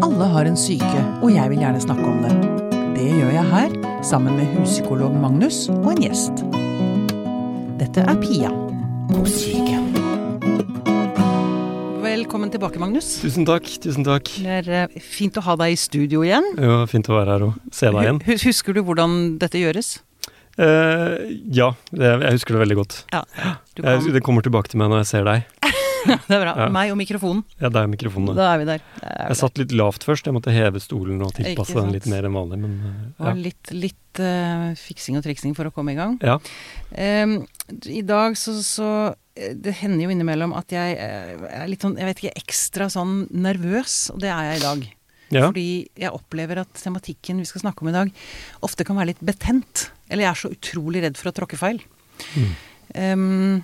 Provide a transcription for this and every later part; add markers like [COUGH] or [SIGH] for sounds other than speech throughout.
Alle har en syke, og jeg vil gjerne snakke om det. Det gjør jeg her, sammen med huspsykolog Magnus og en gjest. Dette er Pia på syke. Velkommen tilbake, Magnus. Tusen takk. tusen takk. Det er eh, fint å ha deg i studio igjen. Ja, Fint å være her og se deg igjen. Husker du hvordan dette gjøres? Uh, ja, jeg husker det veldig godt. Ja, du Jeg, det kommer tilbake til meg når jeg ser deg. Det er bra. Ja. Meg og mikrofonen. Ja, det er mikrofonen. Da er vi der. Er Jeg satt litt lavt først. Jeg måtte heve stolen og tilpasse den litt mer enn vanlig. Men ja. Det var litt, litt uh, fiksing og triksing for å komme i gang. ja. Um, I dag så, så eh, Det hender jo innimellom at jeg eh, er litt sånn, jeg vet ikke, ekstra sånn nervøs, og det er jeg i dag. ja. Fordi jeg opplever at tematikken vi skal snakke om i dag, ofte kan være litt betent. Eller jeg er så utrolig redd for å tråkke feil. Mm. Em,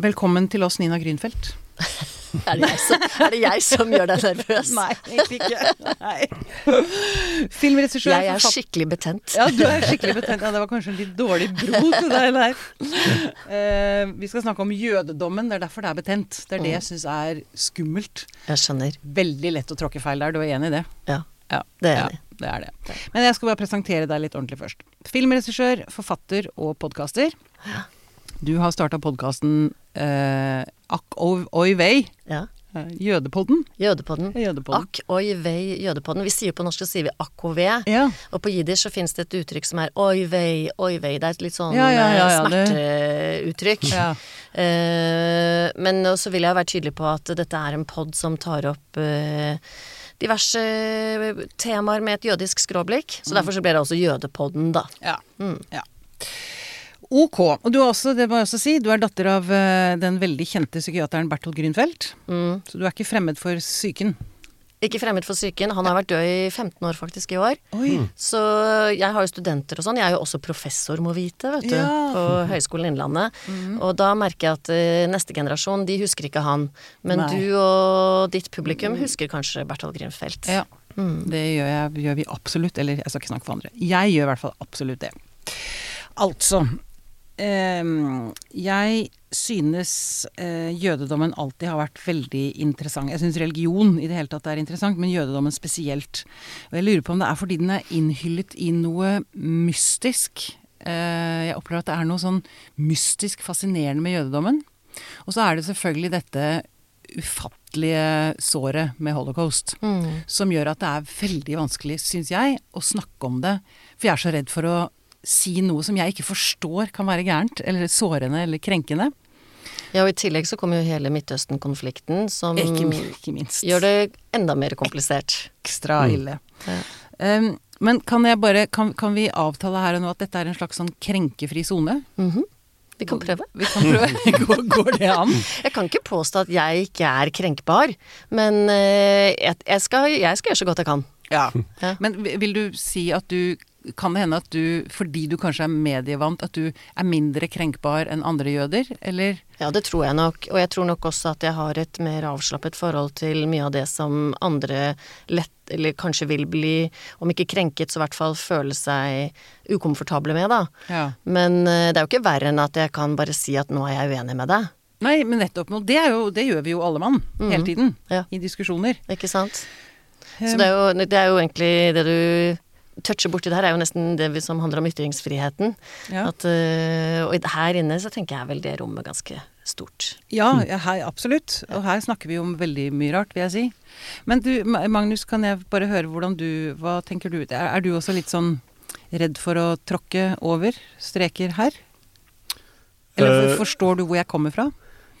velkommen til oss, Nina Grünfeldt. [LAUGHS] Er det jeg som, er det jeg som gjør deg nervøs? Nei, egentlig ikke. Nei. Filmregissør. Jeg er skikkelig betent. Ja, du er skikkelig betent. Ja, det var kanskje en litt dårlig bro til deg der. Uh, [LAUGHS] vi skal snakke om jødedommen. Det er derfor det er betent. Det er det jeg syns er skummelt. Jeg skjønner. Veldig lett å tråkke feil der. Du er enig i det? Ja, Ja. det er ja, jeg enig det er det. Men jeg skal bare presentere deg litt ordentlig først. Filmregissør, forfatter og podkaster. Du har starta podkasten eh, Akk oi vei. Ja. Eh, Jødepodden. Jødepodden. Jødepodden. Akk, oi, vei, jødepodden. Vi sier på norsk så sier vi akk og ve. Ja. Og på jiddisch så finnes det et uttrykk som er oi, vei, oi, vei. Det er et litt sånn Ja, ja, ja, ja, eh, smerteuttrykk. ja. Eh, men så vil jeg være tydelig på at dette er en pod som tar opp uh, diverse temaer med et jødisk skråblikk. Så derfor så blir det også Jødepodden, da. Ja. Mm. ja. Ok. Og du er også, det må jeg også si, du er datter av eh, den veldig kjente psykiateren Bertolt Grünfeld. Mm. Så du er ikke fremmed for psyken. Ikke fremmed for psyken. Han har vært død i 15 år faktisk i år. Oi. Så jeg har jo studenter og sånn. Jeg er jo også professor, må vite, vet du. Ja. På Høgskolen Innlandet. Og da merker jeg at eh, neste generasjon, de husker ikke han. Men Nei. du og ditt publikum husker kanskje Bertolt Grimfeldt. Ja. Det gjør, jeg, gjør vi absolutt. Eller jeg skal ikke snakke for andre. Jeg gjør i hvert fall absolutt det. Altså Jeg synes eh, jødedommen alltid har vært veldig interessant. Jeg syns religion i det hele tatt er interessant, men jødedommen spesielt. Og jeg lurer på om det er fordi den er innhyllet i noe mystisk. Eh, jeg opplever at det er noe sånn mystisk fascinerende med jødedommen. Og så er det selvfølgelig dette ufattelige såret med holocaust Mm. som gjør at det er veldig vanskelig, syns jeg, å snakke om det. For jeg er så redd for å si noe som jeg ikke forstår kan være gærent, eller sårende eller krenkende. Ja, og i tillegg så kommer jo hele Midtøsten-konflikten, som Ikke, ikke minst. gjør det enda mer komplisert. ekstra ille. Ja. Um, men kan jeg bare, kan, kan vi avtale her og nå at dette er en slags sånn krenkefri sone? Mhm. Vi kan prøve. Vi kan prøve. [LAUGHS] [LAUGHS] Går, går det an? Jeg kan ikke påstå at jeg ikke er krenkbar, men eh, jeg, jeg, skal, jeg skal gjøre så godt jeg kan. Ja. Ja. Men vil du si at du Kan det hende at du, fordi du kanskje er medievant, at du er mindre krenkbar enn andre jøder, eller? Ja, det tror jeg nok. Og jeg tror nok også at jeg har et mer avslappet forhold til mye av det som andre lett, eller kanskje vil bli, om ikke krenket, så i hvert fall føle seg ukomfortable med, da. Ja. Men eh, det er jo ikke verre enn at jeg kan bare si at nå er jeg uenig med deg. Nei, men nettopp. Det, er jo, det gjør vi jo alle mann, hele tiden. Ja. I diskusjoner. Ikke sant? Så det er, jo, det er jo egentlig det du toucher borti der, er jo nesten det vi- som handler om ytringsfriheten. Ja. At, eh, og her inne så tenker jeg vel det rommet ganske stort. Ja, ja, her, absolutt. Og her snakker vi om veldig mye rart, vil jeg si. Men du, Magnus, kan jeg bare høre hvordan du Hva tenker du? Er, er du også litt sånn redd for å tråkke over streker her? Eller Eh, forstår du hvor jeg kommer fra?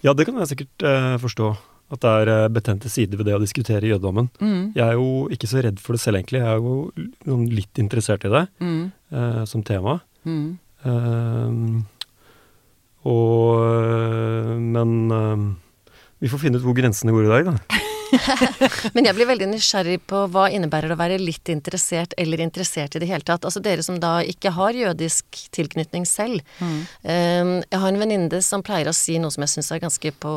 ja, det kan jeg sikkert uh, forstå. At det er eh, betente sider ved det å diskutere jødedommen. Mm. Jeg er jo ikke så redd for det selv, egentlig. Jeg er jo litt interessert i det Mm. eh, som tema. Mm. Eh, og Men eh, vi får finne ut hvor grensene går i dag, da. [LAUGHS] [LAUGHS] Men jeg blir veldig nysgjerrig på hva innebærer å være litt interessert eller interessert i det hele tatt. Altså dere som da ikke har jødisk tilknytning selv. Mm. Um, Jeg har en venninne som pleier å si noe som jeg syns er ganske på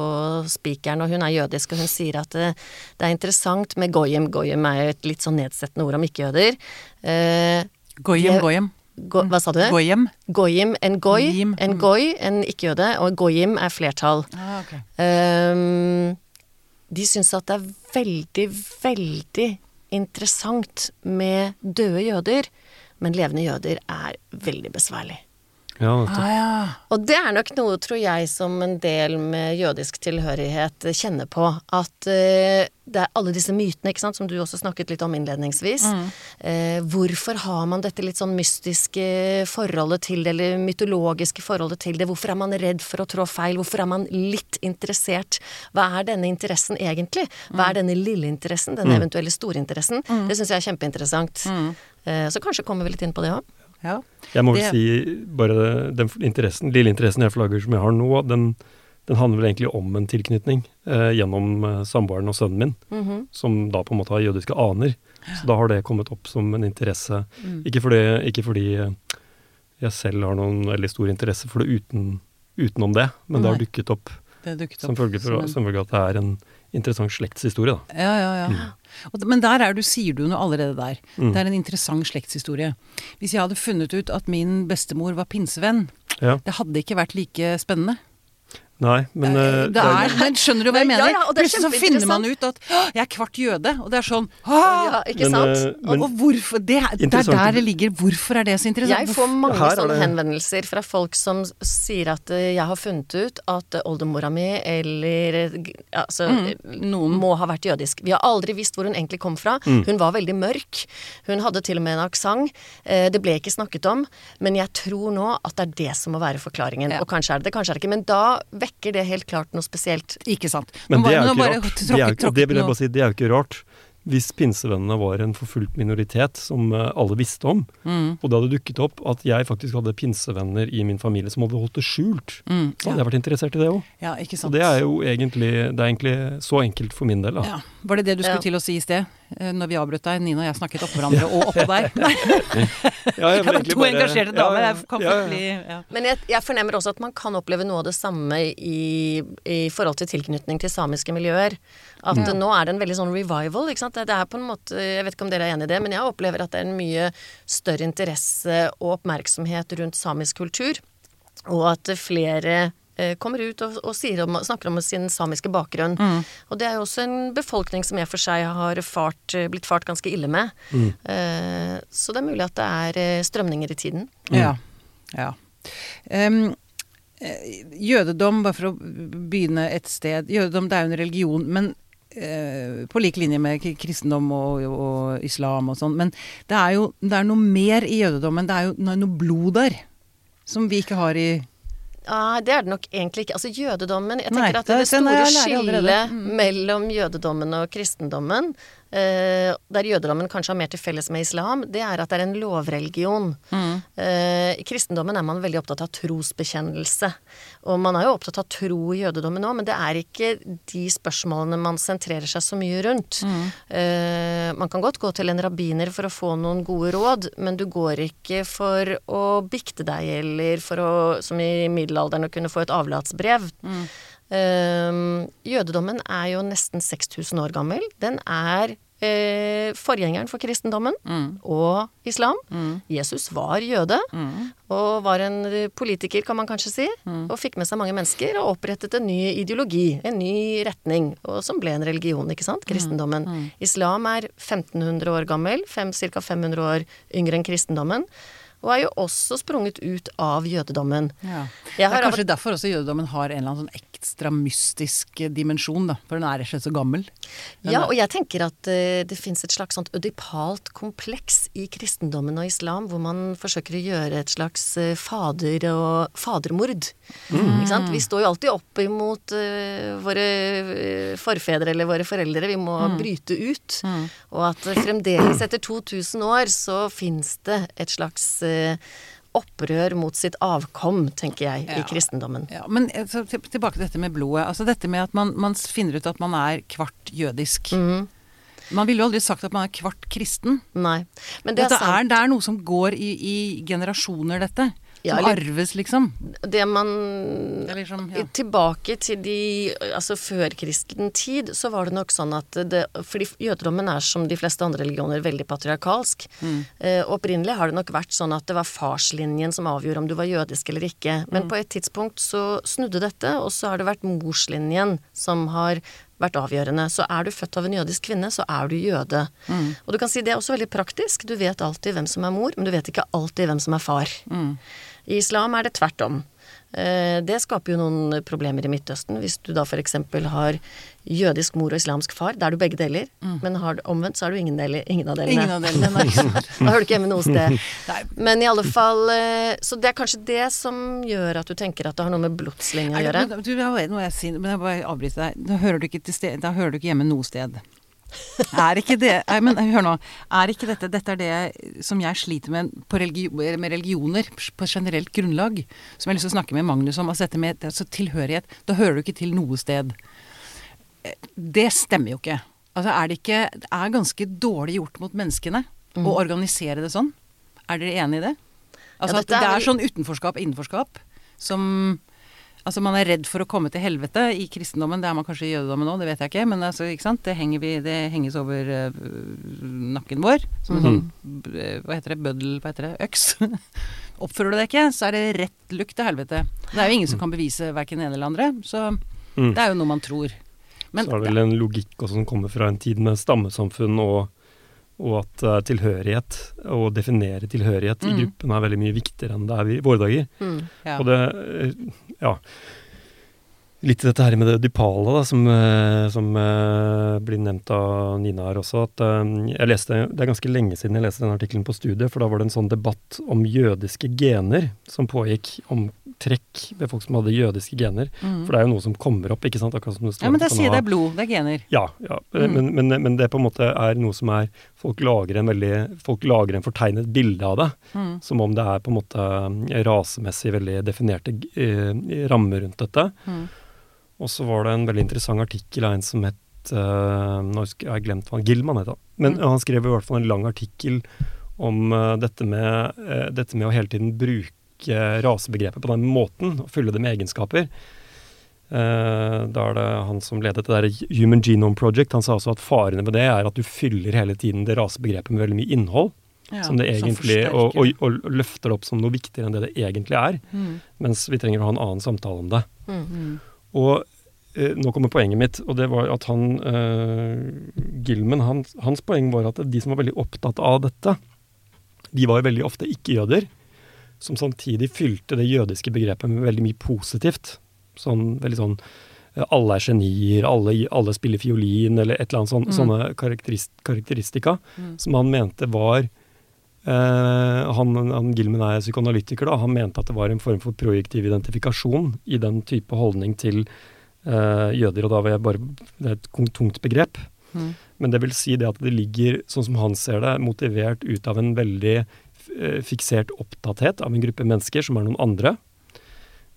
spikeren, og hun er jødisk, og hun sier at det, det er interessant med goyim. Goyim er jo et litt sånn nedsettende ord om ikke-jøder. Uh, Goyim, goyim. go, hva sa du? Goyim. Goyim, en goy, en goy, en ikke-jøde, og goyim er flertall. Ah, okay. Um, de syns at det er veldig, veldig interessant med døde jøder, men levende jøder er veldig besværlig. Ja. Ah, ja. Og det er nok noe, tror jeg, som en del med jødisk tilhørighet kjenner på. At uh, det er alle disse mytene, ikke sant, som du også snakket litt om innledningsvis. Eh, hvorfor har man dette litt sånn mystiske forholdet til det, eller mytologiske forholdet til det? Hvorfor er man redd for å trå feil? Hvorfor er man litt interessert? Hva er denne interessen egentlig? Hva er denne lille interessen, denne eventuelle store interessen? Det syns jeg er kjempeinteressant. Eh, så kanskje kommer vi litt inn på det òg. Ja. Jeg må vel Det- si bare den interessen, lille interessen jeg flagger som jeg har nå, den, den handler vel egentlig om en tilknytning eh, gjennom eh, samboeren og sønnen min, Mhm. som da på en måte har jødiske aner. Så da har det kommet opp som en interesse. Mm. Ikke fordi, ikke fordi jeg selv har noen veldig stor interesse for det uten, utenom det, men det har Nei. dukket opp Det dukket som opp som følge av at det er en interessant slektshistorie. Da. Ja, ja, ja. Og, men der er du, sier du noe allerede der. Mm. Det er en interessant slektshistorie. Hvis jeg hadde funnet ut at min bestemor var pinsevenn, Ja. det hadde ikke vært like spennende. Nei, men uh, det er, men skjønner du hva jeg mener? ja, er Plutselig så finner man ut at jeg er kvart jøde, og det er sånn «Åh!» Ja, ikke Men, sant? eh, men- Og hvorfor det, er- det er der det ligger. Hvorfor er det så interessant? Jeg får mange Her er sånne det- henvendelser fra folk som sier at eh, jeg har funnet ut at oldemora mi eller altså, Mm, noen må ha vært jødisk. Vi har aldri visst hvor hun egentlig kom fra. Mm. Hun var veldig mørk. Hun hadde til og med en aksent. Eh, Det ble ikke snakket om, men jeg tror nå at det er det som må være forklaringen. Ja. Og kanskje er det det, kanskje er det ikke. Men da vekker det helt klart noe spesielt. Ikke sant. Men det er jo ikke rart. Det, er vil jeg bare si, det er jo ikke rart. Hvis pinsevennene var en forfulgt minoritet som eh, alle visste om, Mm, og det hadde dukket opp at jeg faktisk hadde pinsevenner i min familie som hadde holdt det skjult, mm, så hadde jeg vært interessert i det òg. ja, og det er jo egentlig, det er egentlig så enkelt for min del, da. ja. Var det det du skulle Ja. til å si i sted? Eh, Når vi avbrøt deg. Nina og jeg snakket oppå hverandre og oppå deg. [LAUGHS] Nei, Ja, jeg [LAUGHS] var to bare- engasjerte damer. ja, ja, ja. bli ja. Men jeg, jeg fornemmer også at man kan oppleve noe av det samme i, i forhold til tilknytning til samiske miljøer. At mm. nå er det en veldig sånn revival. ikke sant? Det er på en måte, Jeg vet ikke om dere er enig i det, men jeg opplever at det er en mye større interesse og oppmerksomhet rundt samisk kultur. Og at flere kommer ut og, og sier om, snakker om sin samiske bakgrunn. Og det er jo også en befolkning som jeg for seg har fart, blitt fart ganske ille med. Eh, så det er mulig at det er eh, strømninger i tiden. Ja. ja. Em, eh, jødedom, bare for å begynne et sted Jødedom det er jo en religion, men eh, på lik linje med kristendom og, og islam og sånn. Men det er jo det er noe mer i jødedommen. Det er jo noe blod der. Som vi ikke har i Ja, det er det nok egentlig ikke. Altså jødedommen Jeg Nei, tenker at det- det, store skillet Mm. mellom jødedommen og kristendommen, eh, der jødedommen kanskje har mer til felles med islam, det er at det er en lovreligion. Mm. Uh, I kristendommen er man veldig opptatt av trosbekjennelse. Og man er jo opptatt av tro i jødedommen òg, men det er ikke de spørsmålene man sentrerer seg så mye rundt. Mm. Uh, man kan godt gå til en rabbiner for å få noen gode råd, men du går ikke for å bikte deg, eller for å, som i middelalderen, å kunne få et avlatsbrev. Eh, jødedommen er jo nesten 6000 år gammel. Den er eh, forgjengeren for kristendommen og islam. Jesus var jøde, og var en eh, politiker, kan man kanskje si. Og fikk med seg mange mennesker og opprettet en ny ideologi, en ny retning, og som ble en religion, ikke sant? Kristendommen. Islam er 1500 år gammel, ca. 500 år yngre enn kristendommen. Og er jo også sprunget ut av jødedommen. ja. Det er er av kanskje derfor også jødedommen har en eller annen sånn ekstra mystisk dimensjon, da. For den er rett og slett så gammel. Den Ja, og jeg tenker at uh, det fins et slags sånt ødipalt kompleks i kristendommen og islam, hvor man forsøker å gjøre et slags uh, fader- og fadermord. Ikke sant? Vi står jo alltid opp imot uh, våre eh, forfedre eller våre foreldre. Vi må bryte ut. Og at eh, fremdeles etter 2000 år så fins det et slags eh, opprør mot sitt avkom, tenker jeg, Ja. i kristendommen. Ja, men eh, så tilbake til dette med blodet. Altså dette med at man, man finner ut at man er kvart jødisk. Mhm. Man ville jo aldri sagt at man er kvart kristen. Nei. Men det er er, det er noe som går i, i generasjoner, dette. Ja, Som arves, liksom. Det man liksom, ja. Tilbake til de Altså før kristen tid, så var det nok sånn at det Fordi jødedommen er som de fleste andre religioner veldig patriarkalsk. Mm. Eh, opprinnelig har det nok vært sånn at det var farslinjen som avgjorde om du var jødisk eller ikke. Men Mm. på et tidspunkt så snudde dette, og så har det vært morslinjen som har vært avgjørende. Så er du født av en jødisk kvinne, så er du jøde. Og du kan si det er også veldig praktisk. Du vet alltid hvem som er mor, men du vet ikke alltid hvem som er far. I islam er det tvert om. Eh, Det skaper jo noen problemer i Midtøsten. Hvis du da f.eks. har jødisk mor og islamsk far, da er du begge deler. Men har du omvendt, så er du ingen, deler, ingen av delene. Ingen av delene, nei. [LAUGHS] da hører du ikke hjemme noe sted. [LAUGHS] Nei. Men i alle fall eh, Så det er kanskje det som gjør at du tenker at det har noe med blodslinje å gjøre. du, jeg, nå jeg men jeg bare avbryter deg. Da hører du ikke, sted, da hører du ikke hjemme noe sted. Er ikke det nei, men Hør nå. Er ikke dette Dette er det som jeg sliter med på religi, med religioner på generelt grunnlag. Som jeg har lyst til å snakke med Magnus om. Altså dette med altså tilhørighet. Da hører du ikke til noe sted. Det stemmer jo ikke. Altså er det ikke Det er ganske dårlig gjort mot menneskene å organisere det sånn. Er dere enig i det? Altså Ja, at det er er sånn utenforskap innenforskap som Altså man er redd for å komme til helvete i kristendommen. Det er man kanskje i jødedommen òg, det vet jeg ikke. Men altså, ikke sant? Det, henger vi, det henges over uh, nakken vår. Som en sånn b- Hva heter det? Bøddel Hva heter det? Øks. [LAUGHS] Oppfører du det ikke, så er det rett lukt til helvete. Det er jo ingen som kan bevise verken det ene eller andre. Så Mm. det er jo noe man tror. Men så er det vel en logikk også som kommer fra en tid med stammesamfunn, og, og at uh, tilhørighet, å definere tilhørighet i Mm. gruppen er veldig mye viktigere enn det er i våre dager. Mm. ja. Og det, eh, ja Litt dette her med det dypale, da, som, eh, som uh, blir nevnt av Nina her også. At uh, jeg leste, Det er ganske lenge siden jeg leste den artikkelen på studiet, for da var det en sånn debatt om jødiske gener som pågikk, om trekk ved folk som hadde jødiske gener. Mm. For det er jo noe som kommer opp, ikke sant? Akkurat som det står ja, men det sier det er blod. Det er gener. ja, ja. Mm. Men, men, men det på en måte er noe som er Folk lager en veldig Folk lager en fortegnet bilde av det. Mm. Som om det er på en måte eh, rasemessig veldig definerte eh, rammer rundt dette. Mm. Og så var det en veldig interessant artikkel av en som het uh, Nå husker jeg, jeg glemt hva Gilman het. da. Men Mm. han skrev i hvert fall en lang artikkel om uh, dette, med, uh, dette med å hele tiden bruke rasebegrepet på den måten, og fylle det med egenskaper. Uh, da er det han som ledet det der Human Genome Project. Han sa også at farene ved det er at du fyller hele tiden det rasebegrepet med veldig mye innhold. Ja, som det som og, og, og løfter det opp som noe viktigere enn det det egentlig er. Mm. Mens vi trenger å ha en annen samtale om det. Mm. Mm. Og uh, nå kommer poenget mitt, og det var at han uh, Gilman, han, hans poeng var at de som var veldig opptatt av dette, de var veldig ofte ikke-jøder, som samtidig fylte det jødiske begrepet med veldig mye positivt. Sånn veldig sånn eh, alle er genier, alle, alle spiller fiolin, eller et eller annet sånn, Mm. sånne karakterist, karakteristika Mm. som han mente var eh, han, han Gilman er psykoanalytiker, da. Han mente at det var en form for projektiv identifikasjon i den type holdning til eh, jøder. Og da var jeg bare Det er et tungt begrep. Mm. Men det vil si det at det ligger, sånn som han ser det, motivert ut av en veldig fiksert opptatthet av en gruppe mennesker som er noen andre.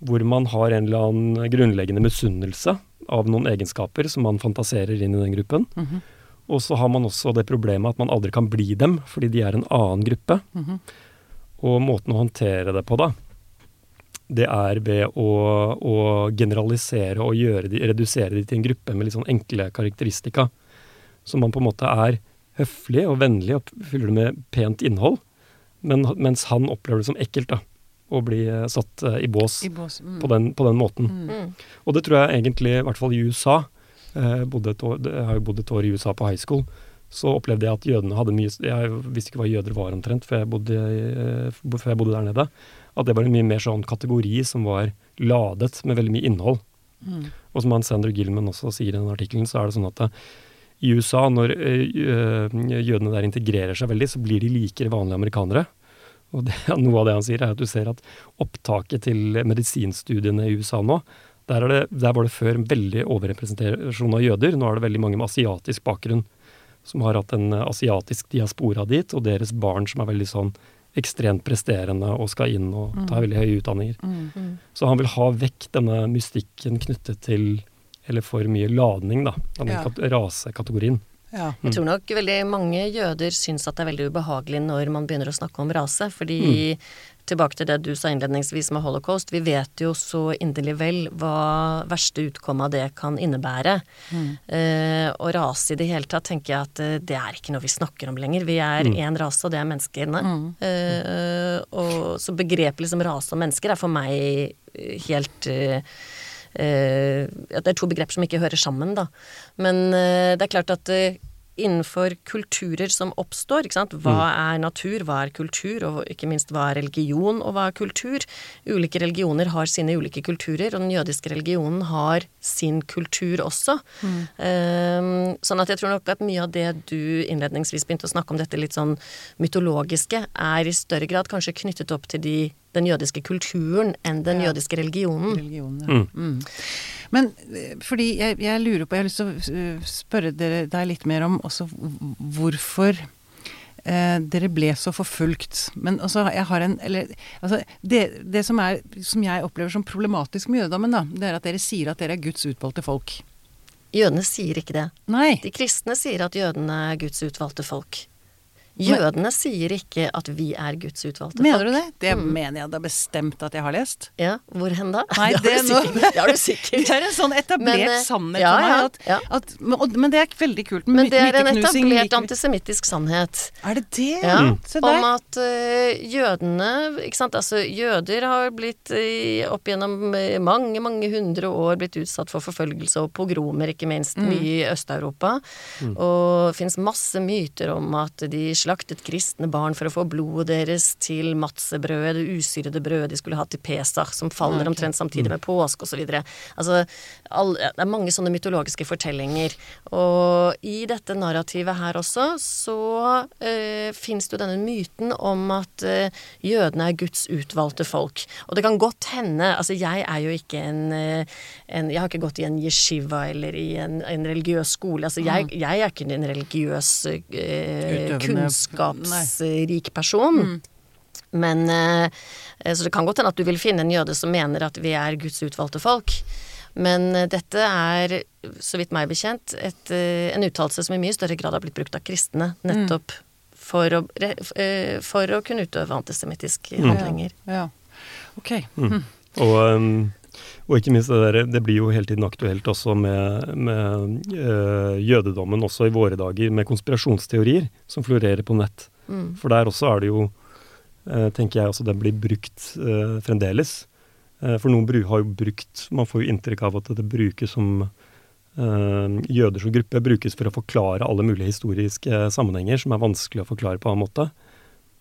Hvor man har en eller annen grunnleggende misunnelse av noen egenskaper som man fantaserer inn i den gruppen. Mhm. Og så har man også det problemet at man aldri kan bli dem, fordi de er en annen gruppe. Mhm. Og måten å håndtere det på, da, det er ved å, å generalisere og gjøre de, redusere de til en gruppe med litt sånn enkle karakteristika. Så man på en måte er høflig og vennlig og fyller det med pent innhold, men, mens han opplever det som ekkelt, da. Å bli eh, satt eh, i bås I bås. Mm. på, den, på den måten. Mm. Mm. Og det tror jeg egentlig, i hvert fall i USA eh, bodde et år, Jeg har jo bodd et år i USA på high school. Så opplevde jeg at jødene hadde mye Jeg visste ikke hva jøder var omtrent før jeg bodde, i- før jeg bodde der nede. At det var en mye mer sånn kategori som var ladet med veldig mye innhold. Mm. Og som han Sander Gilman også sier i den artikkelen, så er det sånn at eh, i USA, når eh, jødene der integrerer seg veldig, så blir de likere vanlige amerikanere. Og det, [LAUGHS] noe av det han sier, er at du ser at opptaket til medisinstudiene i USA nå, der, er det, der var det før veldig overrepresentasjon av jøder. Nå er det veldig mange med asiatisk bakgrunn som har hatt en eh, asiatisk diaspora dit, og deres barn som er veldig sånn ekstremt presterende og skal inn og ta veldig høye utdanninger. Mm. Mm. Så han vil ha vekk denne mystikken knyttet til eller for mye ladning, da. den Ja. kat- rasekategorien. Ja. Jeg tror nok veldig mange jøder syns at det er veldig ubehagelig når man begynner å snakke om rase, fordi Tilbake til det du sa innledningsvis med holocaust. Vi vet jo så inderlig vel hva verste utkomme av det kan innebære. Mm. Eh, og rase i det hele tatt tenker jeg at eh, det er ikke noe vi snakker om lenger. Vi er én rase, og det er menneskene. Mm. Eh, og, så begrepet liksom rase og mennesker er for meg eh, helt eh, at Det er to begreper som ikke hører sammen, da. Men eh, det er klart at eh, innenfor kulturer som oppstår. Ikke sant? Hva er natur, hva er kultur, og ikke minst hva er religion, og hva er kultur? Ulike religioner har sine ulike kulturer, og den jødiske religionen har sin kultur også. Mm. Um, sånn at jeg tror nok at mye av det du innledningsvis begynte å snakke om, dette litt sånn mytologiske, er i større grad kanskje knyttet opp til de den jødiske kulturen enn den ja. jødiske religionen. religionen ja. mm. Mm. Men eh, fordi jeg, jeg, lurer på Jeg har lyst til å eh, spørre dere, deg litt mer om også hvorfor eh, dere ble så forfulgt. Men altså, jeg har en Eller altså, det, det som, er, som jeg opplever som problematisk med jødedommen, da, det er at dere sier at dere er Guds utvalgte folk. Jødene sier ikke det. Nei. De kristne sier at jødene er Guds utvalgte folk. Jødene sier ikke at vi er Guds utvalgte Mener du det? Det mm. mener jeg da bestemt at jeg har lest. Ja, hvor hen da? Nei, [LAUGHS] det, det, no... det, har du sikkert. [LAUGHS] Det er en sånn etablert men, eh, sannhet ja, for meg. At, ja. at, men, men, det er veldig kult. Men det er en etablert antisemittisk sannhet. Er det det? Ja, mm. Om at uh, jødene Ikke sant, altså jøder har blitt uh, opp gjennom mange, mange hundre år blitt utsatt for forfølgelse og pogromer, ikke minst, mm. mye i Øst-Europa. Mm. Og det fins masse myter om at de slapp slaktet kristne barn for å få blodet deres til matsebrødet, det usyrede brødet de skulle ha til Pesach, som faller okay. omtrent samtidig mm. med påske osv. Altså, all, det er mange sånne mytologiske fortellinger. Og i dette narrativet her også, så øh, fins det jo denne myten om at øh, jødene er Guds utvalgte folk. Og det kan godt hende Altså, jeg er jo ikke en, øh, en Jeg har ikke gått i en yeshiva eller i en, en religiøs skole. Altså, jeg, mm. jeg er ikke en religiøs øh, kunstner kunnskapsrik person. Mm. Men eh, Så det kan godt hende at du vil finne en jøde som mener at vi er Guds utvalgte folk. Men eh, dette er, så vidt meg bekjent, et, eh, en uttalelse som i mye større grad har blitt brukt av kristne, nettopp mm. for, å, for, å, kunne utøve antisemittiske handlinger. Ja, ja. Ok. Mm. Hm. Og um og ikke minst det der, det blir jo hele tiden aktuelt også med, med øh, jødedommen også i våre dager, med konspirasjonsteorier som florerer på nett. Mm. For der også er det jo, øh, tenker jeg også, den blir brukt øh, fremdeles. for noen har jo brukt Man får jo inntrykk av at det brukes som Jøder som gruppe brukes for å forklare alle mulige historiske sammenhenger som er vanskelig å forklare på en annen måte.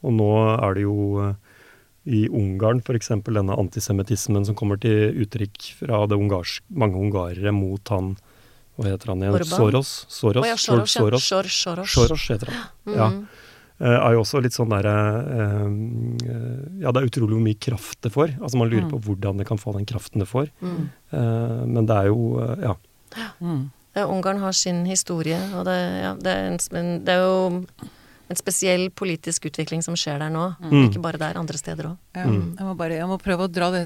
Og nå er det jo i Ungarn f.eks. denne antisemittismen som kommer til uttrykk fra det ungarsk, mange ungarere mot han Hva heter han igjen? Orban. Soros? Soros? Oh, ja, Soros, Soros. Ja. Soros. Soros heter han. Mm. Ja. Uh, er jo også litt sånn derre uh, uh, Ja, det er utrolig hvor mye kraft det får. Altså Man lurer mm. på hvordan det kan få den kraften det får. Mm. men det er jo Ja. Ungarn har sin historie, og det, ja, det, er, en, det er jo en spesiell politisk utvikling som skjer der nå. Mm. Ikke bare der, andre steder òg. Ja, mm. jeg, må bare, jeg må prøve å dra det,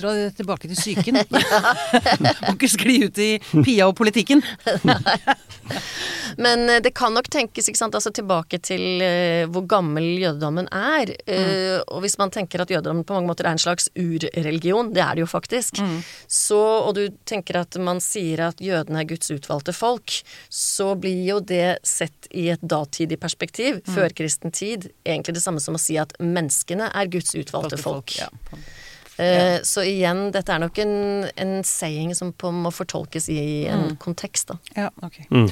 dra det tilbake til psyken. [LAUGHS] [LAUGHS] må ikke skli ut i Pia og politikken. [LAUGHS] Men eh, det kan nok tenkes ikke sant, altså tilbake til uh, hvor gammel jødedommen er. Uh, og hvis man tenker at jødedommen på mange måter er en slags urreligion, det er det jo faktisk, mm. så, og du tenker at man sier at jødene er Guds utvalgte folk, så blir jo det sett i et datidig perspektiv mm. førkristen tid egentlig det samme som å si at menneskene er Guds utvalgte folk. Ja. Uh, så igjen, dette er nok en, en saying som på, må fortolkes i en mm. kontekst, da. Ja, ok. Mm.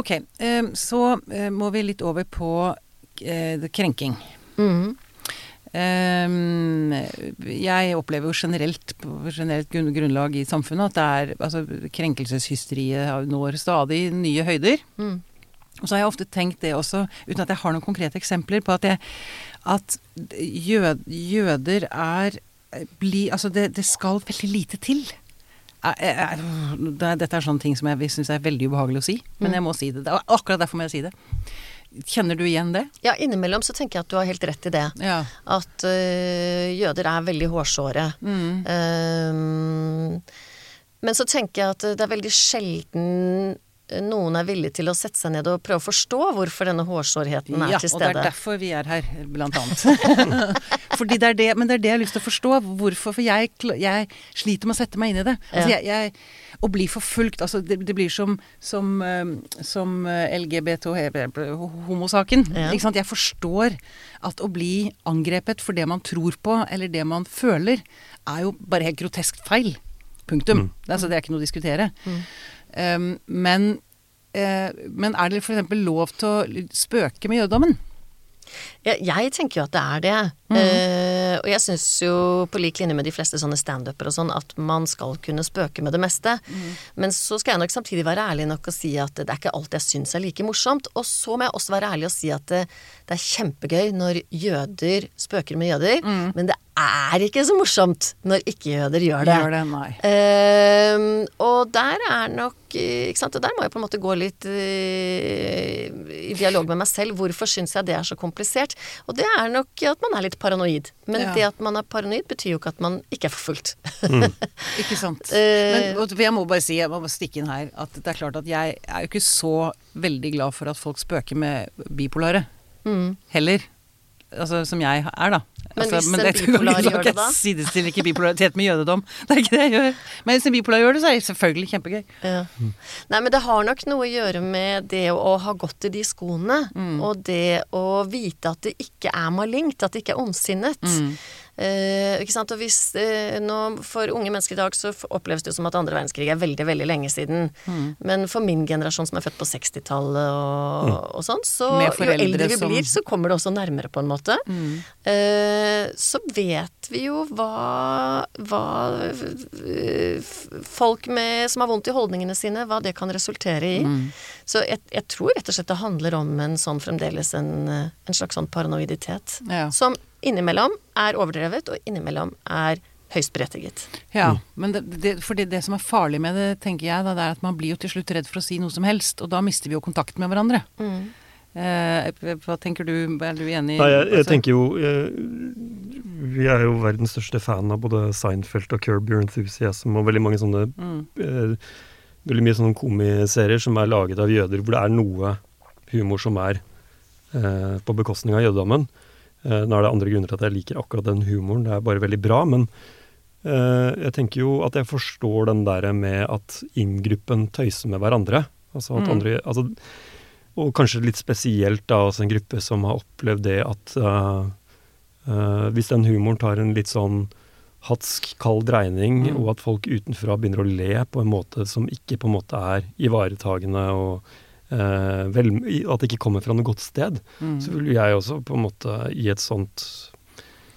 Ok, um, så uh, må vi litt over på uh, krenking. Mm. Um, jeg opplever jo generelt, på generelt grunnlag i samfunnet at det er altså, krenkelseshysteriet når stadig nye høyder. Mm. Og så har jeg ofte tenkt det også, uten at jeg har noen konkrete eksempler, på at, jeg, at jød, jøder er bli, Altså, det, det, skal veldig lite til. Dette er sånne ting som jeg syns er veldig ubehagelig å si, men mm. jeg må si det. Akkurat derfor må jeg si det. Kjenner du igjen det? Ja, innimellom så tenker jeg at du har helt rett i det. Ja. At uh, jøder er veldig hårsåre. Mm. Um, men så tenker jeg at det er veldig sjelden noen er villig til å sette seg ned og prøve å forstå hvorfor denne hårsårheten er ja, til stede. Ja, og det er derfor vi er her, blant annet. [LAUGHS] Fordi det er det, men det er det jeg har lyst til å forstå. Hvorfor? For jeg, jeg sliter med å sette meg inn i det. Altså, jeg, jeg, å bli forfulgt altså det, det, blir som, som, som eh, LGBT homosaken. Ja. Ikke sant? Jeg forstår at å bli angrepet for det man tror på, eller det man føler, er jo bare helt grotesk feil. Punktum. Mm. Det, er, altså, det er ikke noe å diskutere. Mm. Um, men, eh, men er det f.eks. lov til å spøke med jødedommen? Jeg, jeg tenker jo at det er det. Eh, og jeg syns jo, på lik linje med de fleste sånne standuper og sånn, at man skal kunne spøke med det meste. Men så skal jeg nok samtidig være ærlig nok og si at det er ikke alt jeg syns er like morsomt. Og så må jeg også være ærlig og si at det, det er kjempegøy når jøder spøker med jøder, men det er ikke så morsomt når ikke-jøder gjør det. Gjør det? Nei. Uh, og der er nok Ikke sant. Og der må jeg på en måte gå litt uh, i dialog med meg selv. Hvorfor syns jeg det er så komplisert? Og det er nok at man er litt paranoid. Men Ja. det at man er paranoid, betyr jo ikke at man ikke er forfulgt. [LAUGHS] Ikke sant. Eh, Men og jeg må bare si, jeg må bare stikke inn her, at det er klart at jeg er jo ikke så veldig glad for at folk spøker med bipolare. mm. Heller. Altså som jeg er, da. Men altså, hvis en det- [LAUGHS] bipolar gjør det, jeg da? Sidestiller ikke bipolaritet med jødedom. Det er ikke det jeg gjør. Men hvis en bipolar gjør det, så er det selvfølgelig kjempegøy. Ja. Nei, men det har nok noe å gjøre med det å ha gått i de skoene, og det å vite at det ikke er malingt, at det ikke er ondsinnet. Eh, ikke sant? Og hvis eh, nå, For unge mennesker i dag så oppleves det jo som at andre verdenskrig er veldig veldig lenge siden. Men for min generasjon som er født på 60-tallet og, og sånn, så jo eldre vi som- blir, så kommer det også nærmere, på en måte. Eh, så vet vi jo hva, hva folk med, som har vondt i holdningene sine, hva det kan resultere i. Så jeg, jeg tror rett og slett det handler om en sånn fremdeles en, en slags sånn paranoiditet. Ja. Som innimellom er overdrevet, og innimellom er høyst berettiget. Ja, men det, det, fordi det som er farlig med det, tenker jeg, da, det er at man blir jo til slutt redd for å si noe som helst, og da mister vi jo kontakten med hverandre. Eh, hva tenker du, er du enig? Nei, jeg, jeg Altså- tenker jo jeg, Vi er jo verdens største fan av både Seinfeld og Curb Your Enthusiasm og veldig mange sånne Mm. eh, Veldig mye sånne komiserier som er laget av jøder, hvor det er noe humor som er eh, på bekostning av jødedommen. Eh, nå er det andre grunner til at jeg liker akkurat den humoren, det er bare veldig bra. Men eh, jeg tenker jo at jeg forstår den der med at inngruppen tøyser med hverandre. Altså at Mm. andre, altså, og kanskje litt spesielt da altså en gruppe som har opplevd det at uh, uh, hvis den humoren tar en litt sånn hatsk, kald dreining, Mm. og at folk utenfra begynner å le på en måte som ikke på en måte er ivaretagende, og vel, at det ikke kommer fra noe godt sted, Mm. så vil jeg også på en måte i et sånt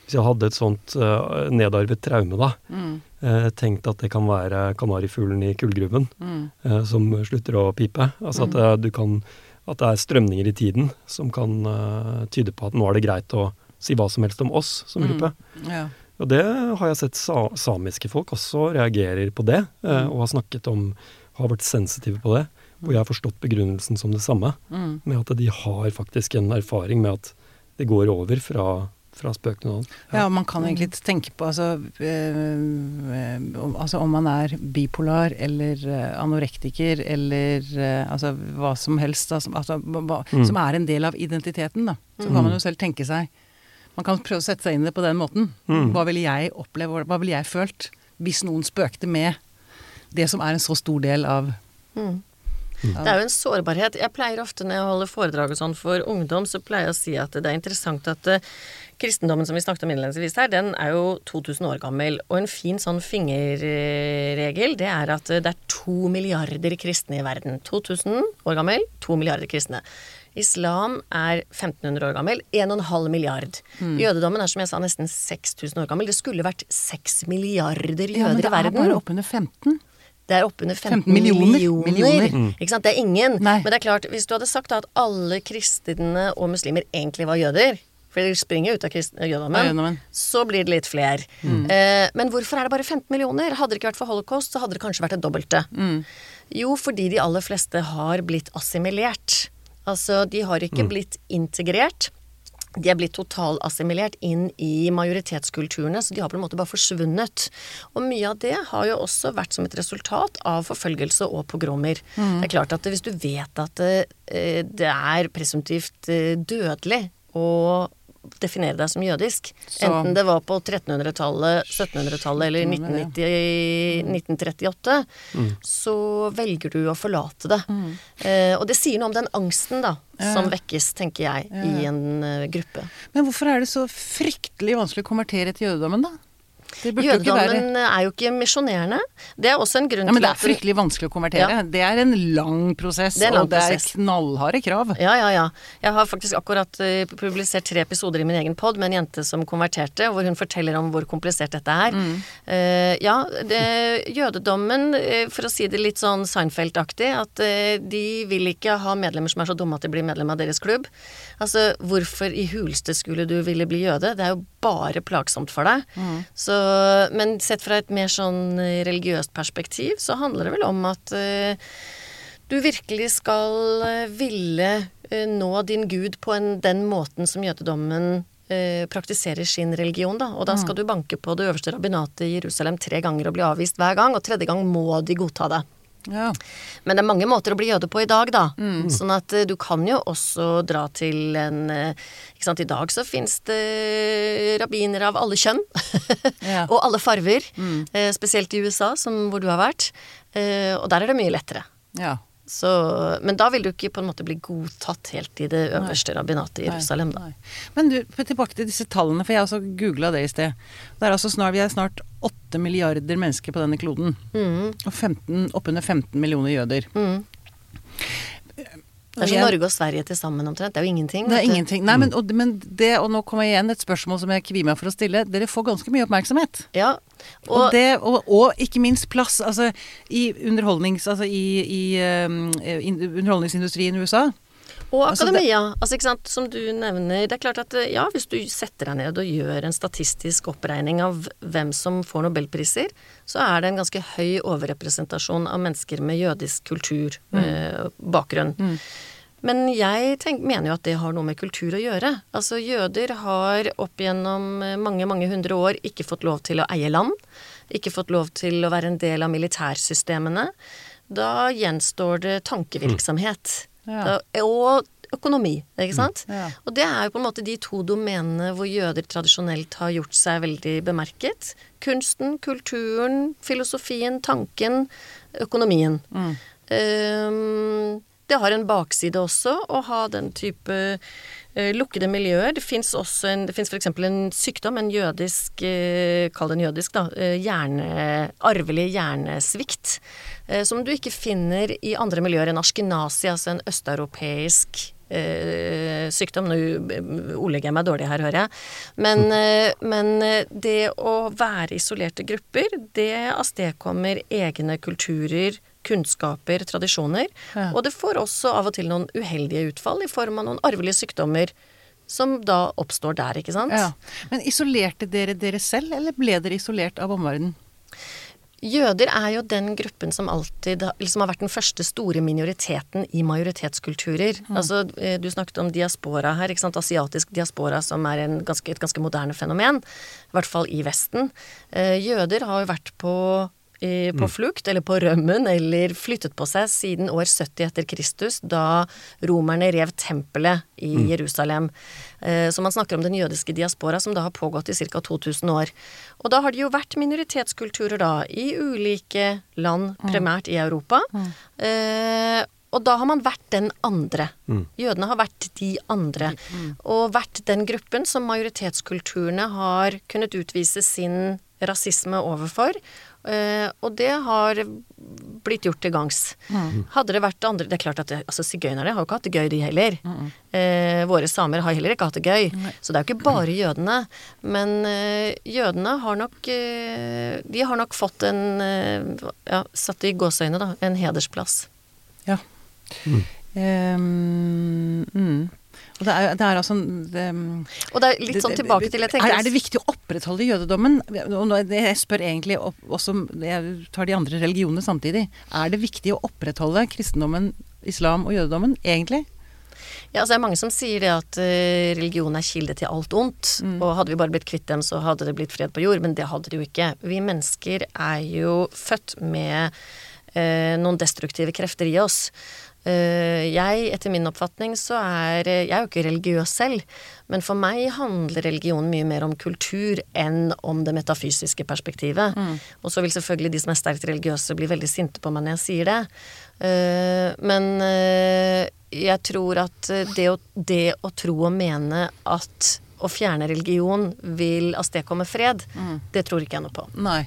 Hvis jeg hadde et sånt eh, nedarvet traume, da, Mm. eh, tenkt at det kan være kanarifuglen i kullgruven Mm. eh, som slutter å pipe. Altså at, eh, du kan, at det er strømninger i tiden som kan eh, tyde på at nå er det greit å si hva som helst om oss som Mm. gruppe. Ja. Og det har jeg sett sa samiske folk også reagerer på det, eh, Mm. og har snakket om Har vært sensitive på det. Og jeg har forstått begrunnelsen som det samme, Mm. med at de har faktisk en erfaring med at det går over fra, fra spøk til noe annet. Ja, man kan egentlig tenke på altså, om- altså om man er bipolar eller eh, anorektiker eller øh, altså hva som helst da, som, altså, hva, Mm. som er en del av identiteten, da. Så Mm. kan man jo selv tenke seg Man kan prøve å sette seg inn i det på den måten. Mm. Hva ville jeg oppleve, hva ville jeg følt hvis noen spøkte med det som er en så stor del av Mm. Det er jo en sårbarhet. Jeg pleier ofte når jeg holder foredrag og sånn for ungdom, så pleier jeg å si at det er interessant at eh, kristendommen som vi snakket om innledningsvis her, den er jo 2000 år gammel. Og en fin sånn fingerregel, det er at eh, det er to milliarder kristne i verden. 2000 år gammel, to milliarder kristne. Islam er 1500 år gammel, 1,5 milliard. Jødedommen er som jeg sa nesten 6000 år gammel. Det skulle vært 6 milliarder jøder i verden. Ja, men det er verden. bare oppunder 15. Det er oppunder 15, 15 millioner. millioner. Millioner. Ikke sant? Det er ingen. Nei. Men det er klart, hvis du hadde sagt da at alle kristne og muslimer egentlig var jøder, for de springer ut av jødedommen. så blir det litt flere. Eh, men hvorfor er det bare 15 millioner? Hadde det ikke vært for holocaust, så hadde det kanskje vært det dobbelte. Jo, fordi de aller fleste har blitt assimilert. Altså, de har ikke blitt integrert. De er blitt totalassimilert inn i majoritetskulturene, så de har på en måte bare forsvunnet. Og mye av det har jo også vært som et resultat av forfølgelse og pogromer. Det er klart at hvis du vet at eh, det er presumptivt eh, dødelig å definere deg som jødisk, Så- enten det var på 1300-tallet, 1700-tallet eller 1990, 1938, så velger du å forlate det. Eh, og det sier noe om den angsten da, som vekkes, tenker jeg, i en uh, gruppe. Men hvorfor er det så fryktelig vanskelig å konvertere til jødedommen, da? Jødedommen er jo ikke misjonerende. Det er også en grunn ja, Men til det er fryktelig vanskelig å konvertere. Ja. Det er en lang prosess, Det en lang og det er knallharde krav. Ja, ja, ja. Jeg har faktisk akkurat eh, publisert tre episoder i min egen pod med en jente som konverterte, hvor hun forteller om hvor komplisert dette er. Eh, ja, det, jødedommen, eh, for å si det litt sånn Seinfeld-aktig, at uh, de vil ikke ha medlemmer som er så dumme at de blir medlem av deres klubb. Altså, hvorfor i huleste skulle du ville bli jøde? Det er jo bare plagsomt for deg. Så, men sett fra et mer sånn eh, religiøst perspektiv, så handler det vel om at uh, du virkelig skal eh, ville uh, nå din gud på en, den måten som jødedommen uh, praktiserer sin religion, da. Og da skal du banke på det øverste rabbinatet i Jerusalem tre ganger og bli avvist hver gang, og tredje gang må de godta det. Ja. Men det er mange måter å bli jøde på i dag, da. Sånn at eh, du kan jo også dra til en eh, Ikke sant, i dag så fins det rabbinere av alle kjønn. [LAUGHS] Ja. og alle farver. Mm. Spesielt i USA, som, hvor du har vært. Eh, Og der er det mye lettere. ja. Så, men da vil du ikke på en måte bli godtatt helt i det øverste rabbinatet i Jerusalem, da. Nei. Men du, tilbake til disse tallene, for jeg har også googla det i sted. Det er altså snart, vi er snart 8 milliarder mennesker på denne kloden. Mm. Og 15, oppunder 15 millioner jøder. Mm. Det er som Norge og Sverige til sammen omtrent. Det er jo ingenting. Det er ingenting. Nei, men, og, men det, og nå kommer jeg igjen et spørsmål som jeg kvier meg for å stille. Dere får ganske mye oppmerksomhet. Ja. Og, Og, det, og, ikke minst plass altså, i underholdnings... Altså i, i um, underholdningsindustrien i USA. Og altså, det- akademia. Altså, ikke sant, som du nevner. Det er klart at ja, hvis du setter deg ned og gjør en statistisk oppregning av hvem som får nobelpriser, så er det en ganske høy overrepresentasjon av mennesker med jødisk kultur, eh, bakgrunn. Men jeg tenk, mener jo at det har noe med kultur å gjøre. Altså jøder har opp gjennom eh, mange, mange hundre år ikke fått lov til å eie land. Ikke fått lov til å være en del av militærsystemene. Da gjenstår det tankevirksomhet. Ja. Og økonomi, ikke sant? Ja. Og det er jo på en måte de to domenene hvor jøder tradisjonelt har gjort seg veldig bemerket. Kunsten, kulturen, filosofien, tanken, økonomien. Ehm, det har en bakside også å ha den type lukkede miljøer. Det fins f.eks. en sykdom, en jødisk eh, Kall den jødisk, da. eh, hjerne, arvelig hjernesvikt. eh, som du ikke finner i andre miljøer enn ashkenazi, altså en østeuropeisk eh, sykdom. Nå eh, ordlegger jeg meg dårlig her, hører jeg. Men, eh, men eh, det å være isolerte grupper, det avstedkommer egne kulturer, kunnskaper, tradisjoner. Ja. Og det får også av og til noen uheldige utfall i form av noen arvelige sykdommer. Som da oppstår der, ikke sant? Ja. Men isolerte dere dere selv, eller ble dere isolert av omverdenen? Jøder er jo den gruppen som alltid liksom har vært den første store minoriteten i majoritetskulturer. Altså, eh, du snakket om diaspora her, ikke sant. Asiatisk diaspora som er en ganske, et ganske moderne fenomen. I hvert fall i Vesten. Eh, Jøder har jo vært på i, på flukt, eller på rømmen, eller flyttet på seg siden år 70 etter Kristus, da romerne rev tempelet i Jerusalem. Eh, Så man snakker om den jødiske diaspora, som da har pågått i ca. 2000 år. Og da har det jo vært minoritetskulturer da, i ulike land, primært i Europa. Eh, og da har man vært den andre. Jødene har vært de andre. Og vært den gruppen som majoritetskulturene har kunnet utvise sin rasisme overfor. Eh, og det har blitt gjort til gangs. Hadde det vært andre Det er klart at det, altså, sigøynerne har jo ikke hatt det gøy, de heller. Eh, våre samer har heller ikke hatt det gøy. Så det er jo ikke bare jødene. Men eh, jødene har nok eh, De har nok fått en eh, Ja, satt i gåseøyne, da. En hedersplass. Ja. Um, mm. Og det er, det er altså det, Og det er litt sånn tilbake til jeg tenker er, er det viktig å opprettholde jødedommen? Og Jeg spør egentlig også Jeg tar de andre religionene samtidig. Er det viktig å opprettholde kristendommen, islam og jødedommen, egentlig? Ja, altså det er mange som sier det at eh, religion er kilde til alt ondt. Og hadde vi bare blitt kvitt dem, så hadde det blitt fred på jord. Men det hadde det jo ikke. Vi mennesker er jo født med eh, noen destruktive krefter i oss. Eh, jeg, etter min oppfatning, så er eh, Jeg er jo ikke religiøs selv, men for meg handler religion mye mer om kultur enn om det metafysiske perspektivet. Og så vil selvfølgelig de som er sterkt religiøse, bli veldig sinte på meg når jeg sier det. Eh, men jeg tror at det å, det å tro og mene at å fjerne religion vil avstedkomme fred, Mm. det tror ikke jeg noe på. Nei.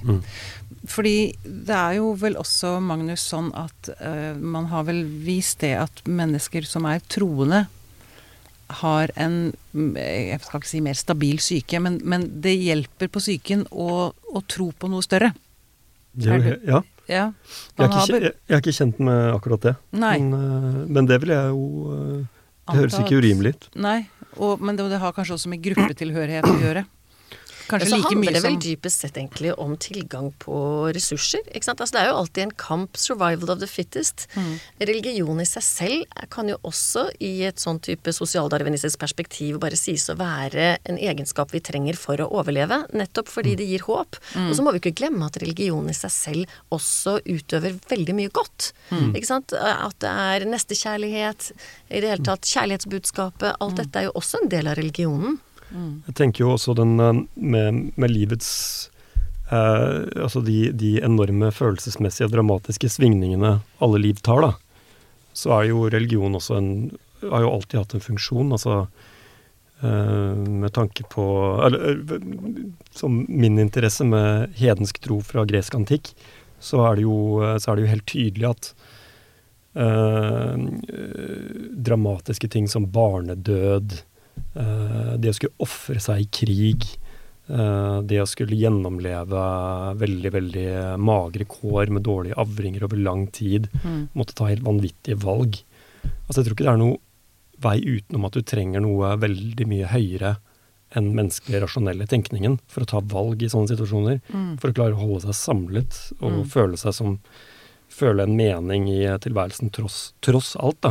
Fordi det er jo vel også, Magnus, sånn at uh, man har vel vist det at mennesker som er troende, har en mm, Jeg skal ikke si mer stabil syke, men, men det hjelper på psyken å, å tro på noe større. Det ja. Ja. Jeg er, ikke, jeg, jeg er ikke kjent med akkurat det. Men, eh, men det vil jeg jo eh, Det høres ikke urimelig ut. Nei, og, men det, det har kanskje også med gruppetilhørighet å gjøre. Kanskje så like handler mye det vel som dypest sett egentlig om tilgang på ressurser. Altså, det er jo alltid en kamp, 'survival of the fittest'. Mm. Religion i seg selv kan jo også i et sånn type sosialdarwinistisk perspektiv bare sies å være en egenskap vi trenger for å overleve, nettopp fordi det gir håp. Mm. Og så må vi ikke glemme at religion i seg selv også utøver veldig mye godt. Mm. Ikke sant? At det er nestekjærlighet, i det hele tatt kjærlighetsbudskapet. Alt dette er jo også en del av religionen. Jeg tenker jo også den eh, med, med livets eh, Altså de, de enorme følelsesmessige og dramatiske svingningene alle liv tar, da. Så er jo religion også en Har jo alltid hatt en funksjon. Altså eh, med tanke på Eller eh, som min interesse med hedensk tro fra gresk antikk, så er det jo, så er det jo helt tydelig at eh, dramatiske ting som barnedød, eh, det å skulle ofre seg i krig, eh, det å skulle gjennomleve veldig, veldig magre kår med dårlige avringer over lang tid, Mm. måtte ta helt vanvittige valg. Altså, jeg tror ikke det er noe vei utenom at du trenger noe veldig mye høyere enn menneskelig rasjonelle tenkningen for å ta valg i sånne situasjoner. Mm. For å klare å holde seg samlet og Mm. føle seg som Føle en mening i tilværelsen tross, tross alt, da.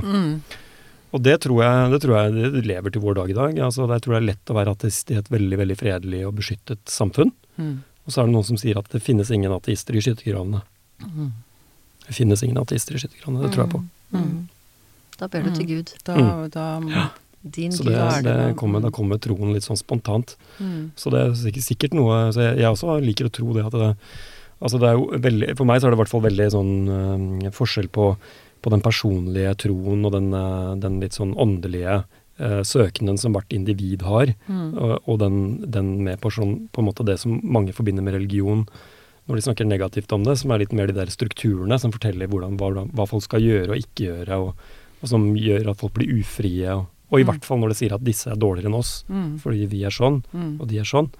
Mm. Og det tror jeg det, tror jeg det lever til vår dag i dag. Altså, jeg tror det er lett å være ateist i et veldig veldig fredelig og beskyttet samfunn. Mm. Og så er det noen som sier at det finnes ingen ateister i skyttergravene. Mm. Det finnes ingen ateister i skyttergravene, det tror jeg på. Mm. Da ber du til Gud. Da, Mm. da Din Så det, er det det kommer, da kommer troen litt sånn spontant. mm. Så det er sikkert, sikkert noe så jeg, jeg også liker å tro det at det Altså det er jo veldig For meg så er det i hvert fall veldig sånn øh, forskjell på, på den personlige troen og den, eh, den litt sånn åndelige eh, søkenden som hvert individ har, Mm. og, og den, den med på, sånn, på en måte det som mange forbinder med religion når de snakker negativt om det, som er litt mer de der strukturene som forteller hvordan, hva, hva folk skal gjøre og ikke gjøre, og, og som gjør at folk blir ufrie. Og, og i Mm. hvert fall når de sier at disse er dårligere enn oss, Mm. fordi vi er sånn, Mm. og de er sånn.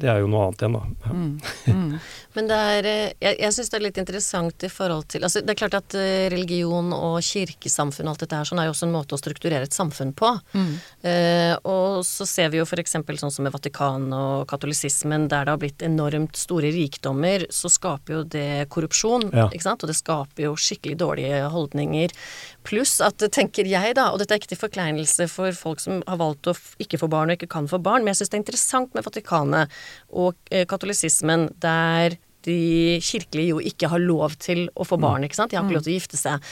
Det er jo noe annet igjen, da. Mm. Mm. [LAUGHS] Men det er, eh, jeg, jeg syns det er litt interessant i forhold til altså Det er klart at eh, religion og kirkesamfunn og alt dette her sånn er jo også en måte å strukturere et samfunn på. Mm. Eh, og så ser vi jo f.eks. sånn som med Vatikanet og katolisismen, der det har blitt enormt store rikdommer, så skaper jo det korrupsjon, Ja. ikke sant. Og det skaper jo skikkelig dårlige holdninger. Pluss at, tenker jeg da, og dette er ikke til forkleinelse for folk som har valgt å ikke få barn og ikke kan få barn, men jeg syns det er interessant med Vatikanet og eh, katolisismen, der de kirkelige jo ikke har lov til å få barn, ikke sant. De har ikke lov til å gifte seg.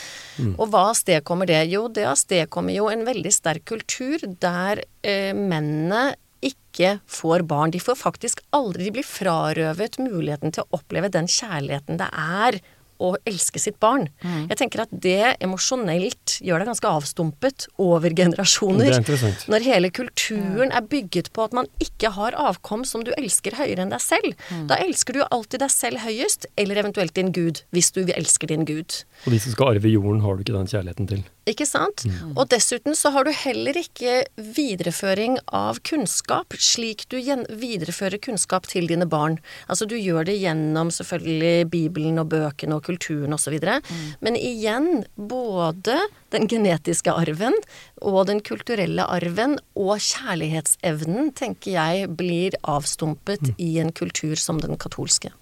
Og hva avstedkommer det? Jo, det avstedkommer jo en veldig sterk kultur der eh, mennene ikke får barn. De får faktisk aldri De blir frarøvet muligheten til å oppleve den kjærligheten det er å elske sitt barn. Jeg tenker at det emosjonelt gjør deg ganske avstumpet over generasjoner. Er. Når hele kulturen er bygget på at man ikke har avkom som du elsker høyere enn deg selv. Da elsker du jo alltid deg selv høyest, eller eventuelt din gud, hvis du elsker din gud. Og de som skal arve jorden, har du ikke den kjærligheten til. Ikke sant? Og dessuten så har du heller ikke videreføring av kunnskap, slik du viderefører kunnskap til dine barn. Altså du gjør det gjennom selvfølgelig Bibelen og bøkene og kulturen osv. Men igjen, både den genetiske arven og den kulturelle arven og kjærlighetsevnen, tenker jeg, blir avstumpet i en kultur som den katolske.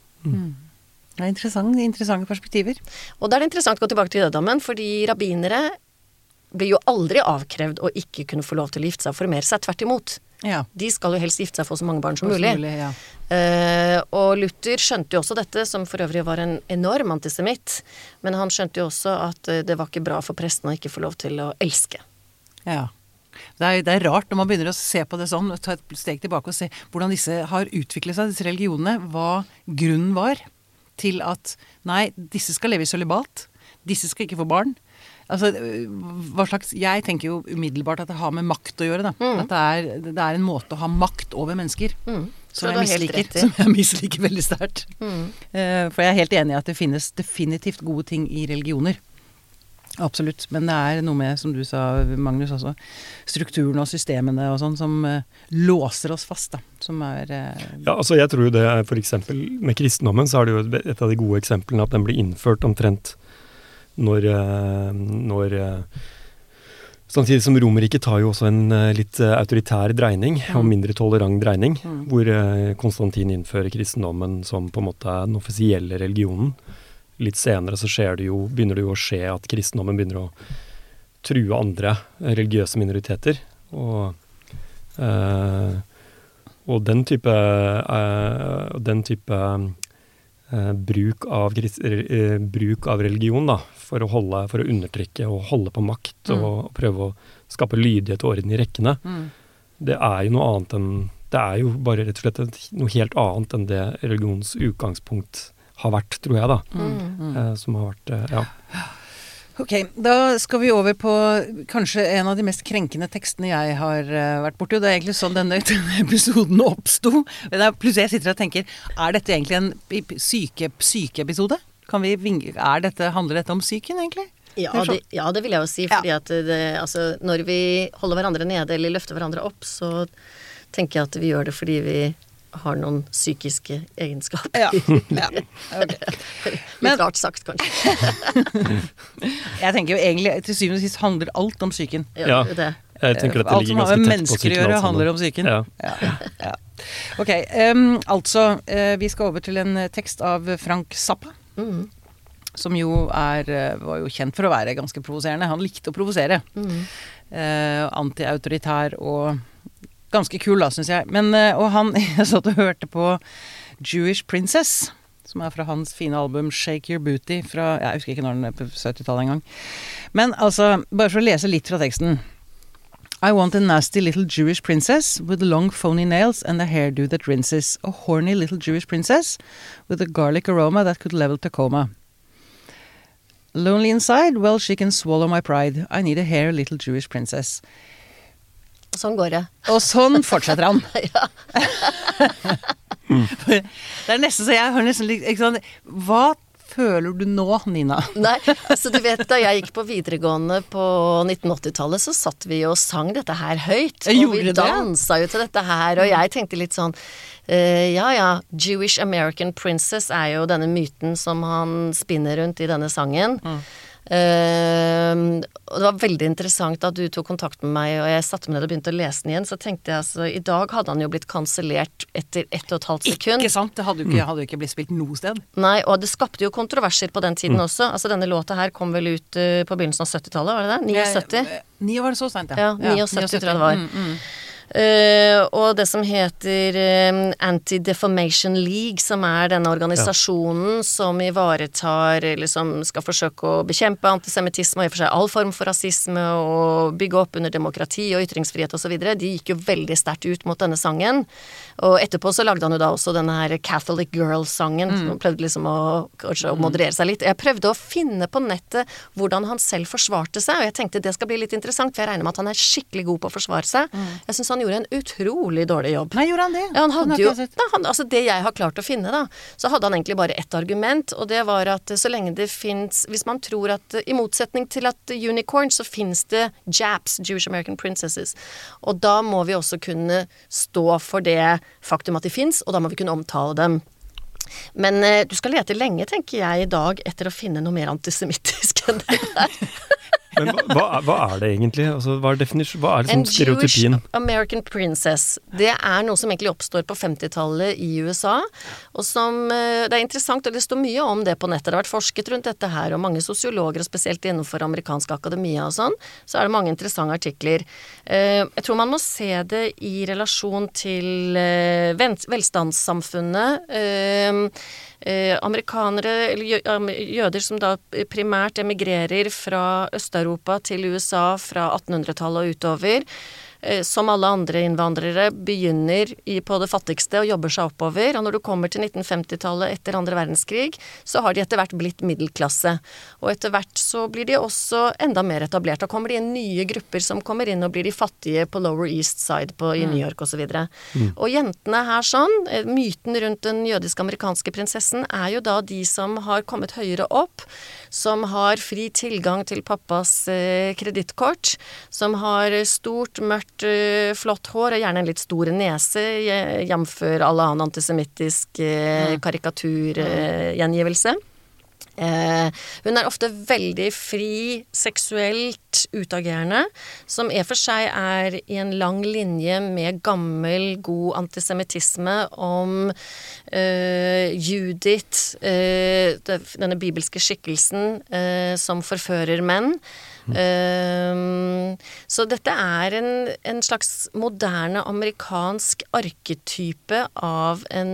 Det er interessant, interessante perspektiver. Og da er det interessant å gå tilbake til jødedommen, fordi rabbinere blir jo aldri avkrevd å ikke kunne få lov til å gifte seg og formere seg. Tvert imot. Ja. De skal jo helst gifte seg få så mange barn som mulig. mulig. ja. Eh, og Luther skjønte jo også dette, som for øvrig var en enorm antisemitt. Men han skjønte jo også at eh, det var ikke bra for prestene å ikke få lov til å elske. ja. Det er, det er rart når man begynner å se på det sånn, ta et steg tilbake og se hvordan disse har utviklet seg, disse religionene. Hva grunnen var til at nei, disse skal leve i sølibat. Disse skal ikke få barn. Altså, hva slags Jeg tenker jo umiddelbart at det har med makt å gjøre, da. At det er, det er en måte å ha makt over mennesker. Mm. Som jeg, misliker, som jeg [LAUGHS] misliker veldig sterkt. Mm. Uh, for jeg er helt enig i at det finnes definitivt gode ting i religioner. Absolutt. Men det er noe med, som du sa, Magnus også, strukturen og systemene og sånn som uh, låser oss fast, da. Som er uh, Ja, altså jeg tror jo det er for eksempel med kristendommen så er det jo et et av de gode eksemplene at den blir innført omtrent når, eh, når eh, Samtidig som Romerriket tar jo også en eh, litt autoritær dreining, og mindre tolerant dreining, Mm. hvor Konstantin innfører kristendommen som på en måte er den offisielle religionen. Litt senere så det jo, begynner det jo å skje at kristendommen begynner å true andre religiøse minoriteter. Og, øh, og den type, øh, den type eh, bruk, av, eh, bruk av religion da, for å, holde, for å undertrykke og holde på makt Mm. og prøve å skape lydighet og orden i rekkene, mm. det er jo noe annet enn Det er jo bare rett og slett et- noe helt annet enn det religionens utgangspunkt har vært, tror jeg, da. Mm. Mm. Eh, som har vært eh, Ja. Ok, da skal vi over på kanskje en av de mest krenkende tekstene jeg har eh, vært borti. og Det er egentlig sånn denne, [LAUGHS] episoden oppsto. Plutselig jeg sitter og tenker, er dette egentlig en syke, psykeepisode? Kan vi vinge, er dette, handler dette om psyken, egentlig? Ja Det sånn. ja, det vil jeg jo si. Fordi at det, altså, når vi holder hverandre nede eller løfter hverandre opp, så tenker jeg at vi gjør det fordi vi har noen psykiske egenskaper. Ja. ja. [LAUGHS] ok. Litt rart sagt, kanskje. [LAUGHS] Jeg tenker jo egentlig, til syvende og sist handler alt om psyken. Ja, det. Jeg tenker dette alt ligger som har med mennesker å gjøre, handler om psyken. Ja. Ja, ja. Ok, um, altså eh, Vi skal over til en eh, tekst av Frank Zappa. Mm, Som jo er, eh, var jo kjent for å være ganske provoserende. Han likte å provosere. mm. Eh, Antiautoritær og ganske kul, da, syns jeg. Men, eh, og han [LAUGHS] Jeg satt og hørte på Jewish Princess, som er fra hans fine album Shake Your Booty fra Jeg husker ikke når den er på 70-tallet engang. Men altså, bare for å lese litt fra teksten. I want a nasty little Jewish princess with long phony nails and a hairdo that rinses. A horny little Jewish princess with a garlic aroma that could level Tacoma. Lonely inside? Well, she can swallow my pride. I need a hair little Jewish princess. Sånn går det. Og sånn fortsetter han. [LAUGHS] Det er nesten så jeg har nesten ikke sant? Hva føler du nå, Nina? [LAUGHS] Nei, altså du vet da jeg gikk på videregående på 1980-tallet, så satt vi og sang dette her høyt. Jeg Og vi dansa jo til dette her, og jeg tenkte litt sånn uh, ja ja, Jewish American Princess er jo denne myten som han spinner rundt i denne sangen. Eh, og det var veldig interessant at du tok kontakt med meg, og jeg satte meg ned og begynte å lese den igjen. Så tenkte jeg altså, i dag hadde han jo blitt kansellert etter ett og et halvt sekund. Ikke sant? Det hadde jo ikke, hadde ikke blitt spilt noe sted. Nei, og det skapte jo kontroverser på den tiden også. Altså denne låta her kom vel ut uh, på begynnelsen av 70-tallet, var det det? 79? Eh, Ni var det så seint, Ja, 79 tror jeg det var. Mm, mm. Eh, og det som heter eh, Anti-Defamation League, som er denne organisasjonen som ivaretar Eller som skal forsøke å bekjempe antisemittisme og i og for seg all form for rasisme og bygge opp under demokrati og ytringsfrihet osv., de gikk jo veldig sterkt ut mot denne sangen. Og etterpå så lagde han jo da også denne her Catholic Girl-sangen. Mm. Han prøvde liksom å kanskje å moderere seg litt. Jeg prøvde å finne på nettet hvordan han selv forsvarte seg, og jeg tenkte det skal bli litt interessant, for jeg regner med at han er skikkelig god på å forsvare seg. Mm. Jeg syns han gjorde en utrolig dårlig jobb. Nei, gjorde han det? Ja, han hadde jo da, han, Altså det jeg har klart å finne, da, så hadde han egentlig bare ett argument, og det var at så lenge det fins Hvis man tror at I motsetning til at unicorn, så fins det Japs, Jewish American Princesses. Og da må vi også kunne stå for det faktum at de fins, og da må vi kunne omtale dem. Men eh, du skal lete lenge, tenker jeg, i dag etter å finne noe mer antisemittisk enn det der. [LAUGHS] Men hva, hva, er, det egentlig? Altså, hva er, hva er liksom stereotypien? Jewish American Princess. Det er noe som egentlig oppstår på 50-tallet i USA. Og som eh, Det er interessant, og det står mye om det på nettet. Det har vært forsket rundt dette her, og mange sosiologer, og spesielt innenfor amerikansk akademia og sånn, så er det mange interessante artikler. Eh, Jeg tror man må se det i relasjon til eh, velstandssamfunnet. Eh, amerikanere, eller jøder som da primært emigrerer fra Øst-Europa til USA fra 1800-tallet og utover. Eh, som alle andre innvandrere, begynner i, på det fattigste og jobber seg oppover. Og når du kommer til 1950-tallet etter andre verdenskrig, så har de etter hvert blitt middelklasse. Og etter hvert så blir de også enda mer etablert. Da kommer det inn nye grupper som kommer inn og blir de fattige på Lower East Side på, i New York osv. Og, mm. og jentene her sånn, eh, myten rundt den jødisk-amerikanske prinsessen er jo da de som har kommet høyere opp, som har fri tilgang til pappas eh, kredittkort, som har stort, mørkt, eh, flott hår og gjerne en litt stor nese, jf. all annen antisemittisk eh, karikaturgjengivelse. Eh, hun er ofte veldig fri, seksuelt utagerende, som i og for seg er i en lang linje med gammel, god antisemittisme om eh, Judith, eh, denne bibelske skikkelsen eh, som forfører menn. Um, så dette er en, en, slags moderne amerikansk arketype av en,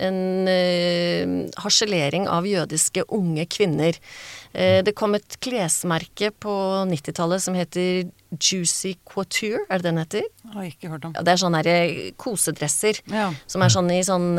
en uh, harselering av jødiske unge kvinner. Uh, det kom et klesmerke på 90-tallet som heter Juicy Couture, er det den heter? Har ikke hørt om. Ja, det er sånne der kosedresser ja. som er sånn i sånn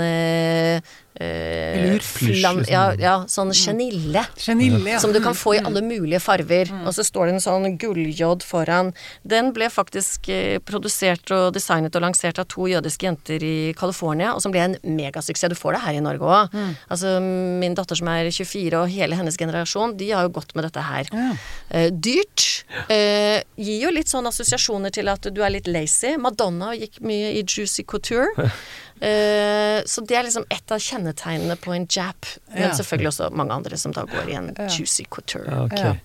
flam, ja, ja, sånn genille. genille ja. Som du kan få i alle mulige farver. Mm. Og så står det en sånn gulljod foran. Den ble faktisk produsert og designet og lansert av to jødiske jenter i California, og som ble en megasuksess. Du får det her i Norge òg. Mm. Altså min datter som er 24, og hele hennes generasjon, de har jo gått med dette her. Uh, dyrt. gir jo litt sånn assosiasjoner til at du er litt lazy. Madonna gikk mye i Juicy Couture. Uh, [LAUGHS] så det er liksom et av kjennetegnene på en jap. Men ja. selvfølgelig også mange andre som da går i en juicy couture. Ja, okay.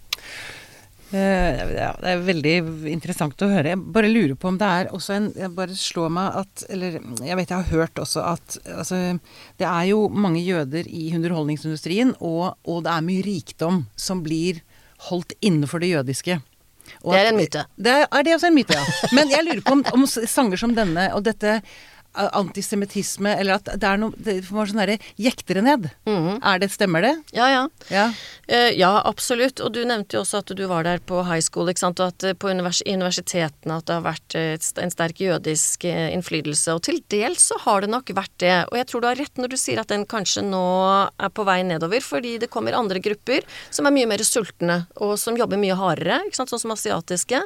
Uh, ja, det er veldig interessant å høre. Jeg bare lurer på om det er også en Jeg bare slår meg at Eller jeg vet jeg har hørt også at altså, det er jo mange jøder i underholdningsindustrien, og, og det er mye rikdom som blir holdt innenfor det jødiske. Og det er en myte. Det er, er det også en myte, ja. Men jeg lurer på om, om sanger som denne og dette antisemittisme, eller at det er noe Det var sånn derre det ned. Mm. Er det, stemmer det? Ja, ja. Ja. Uh, ja. absolutt. Og du nevnte jo også at du var der på high school, ikke sant. Og at uh, på univers universitetene at det har vært uh, en sterk jødisk innflytelse. Og til dels så har det nok vært det. Og jeg tror du har rett når du sier at den kanskje nå er på vei nedover, fordi det kommer andre grupper som er mye mer sultne, og som jobber mye hardere, ikke sant. Sånn som asiatiske,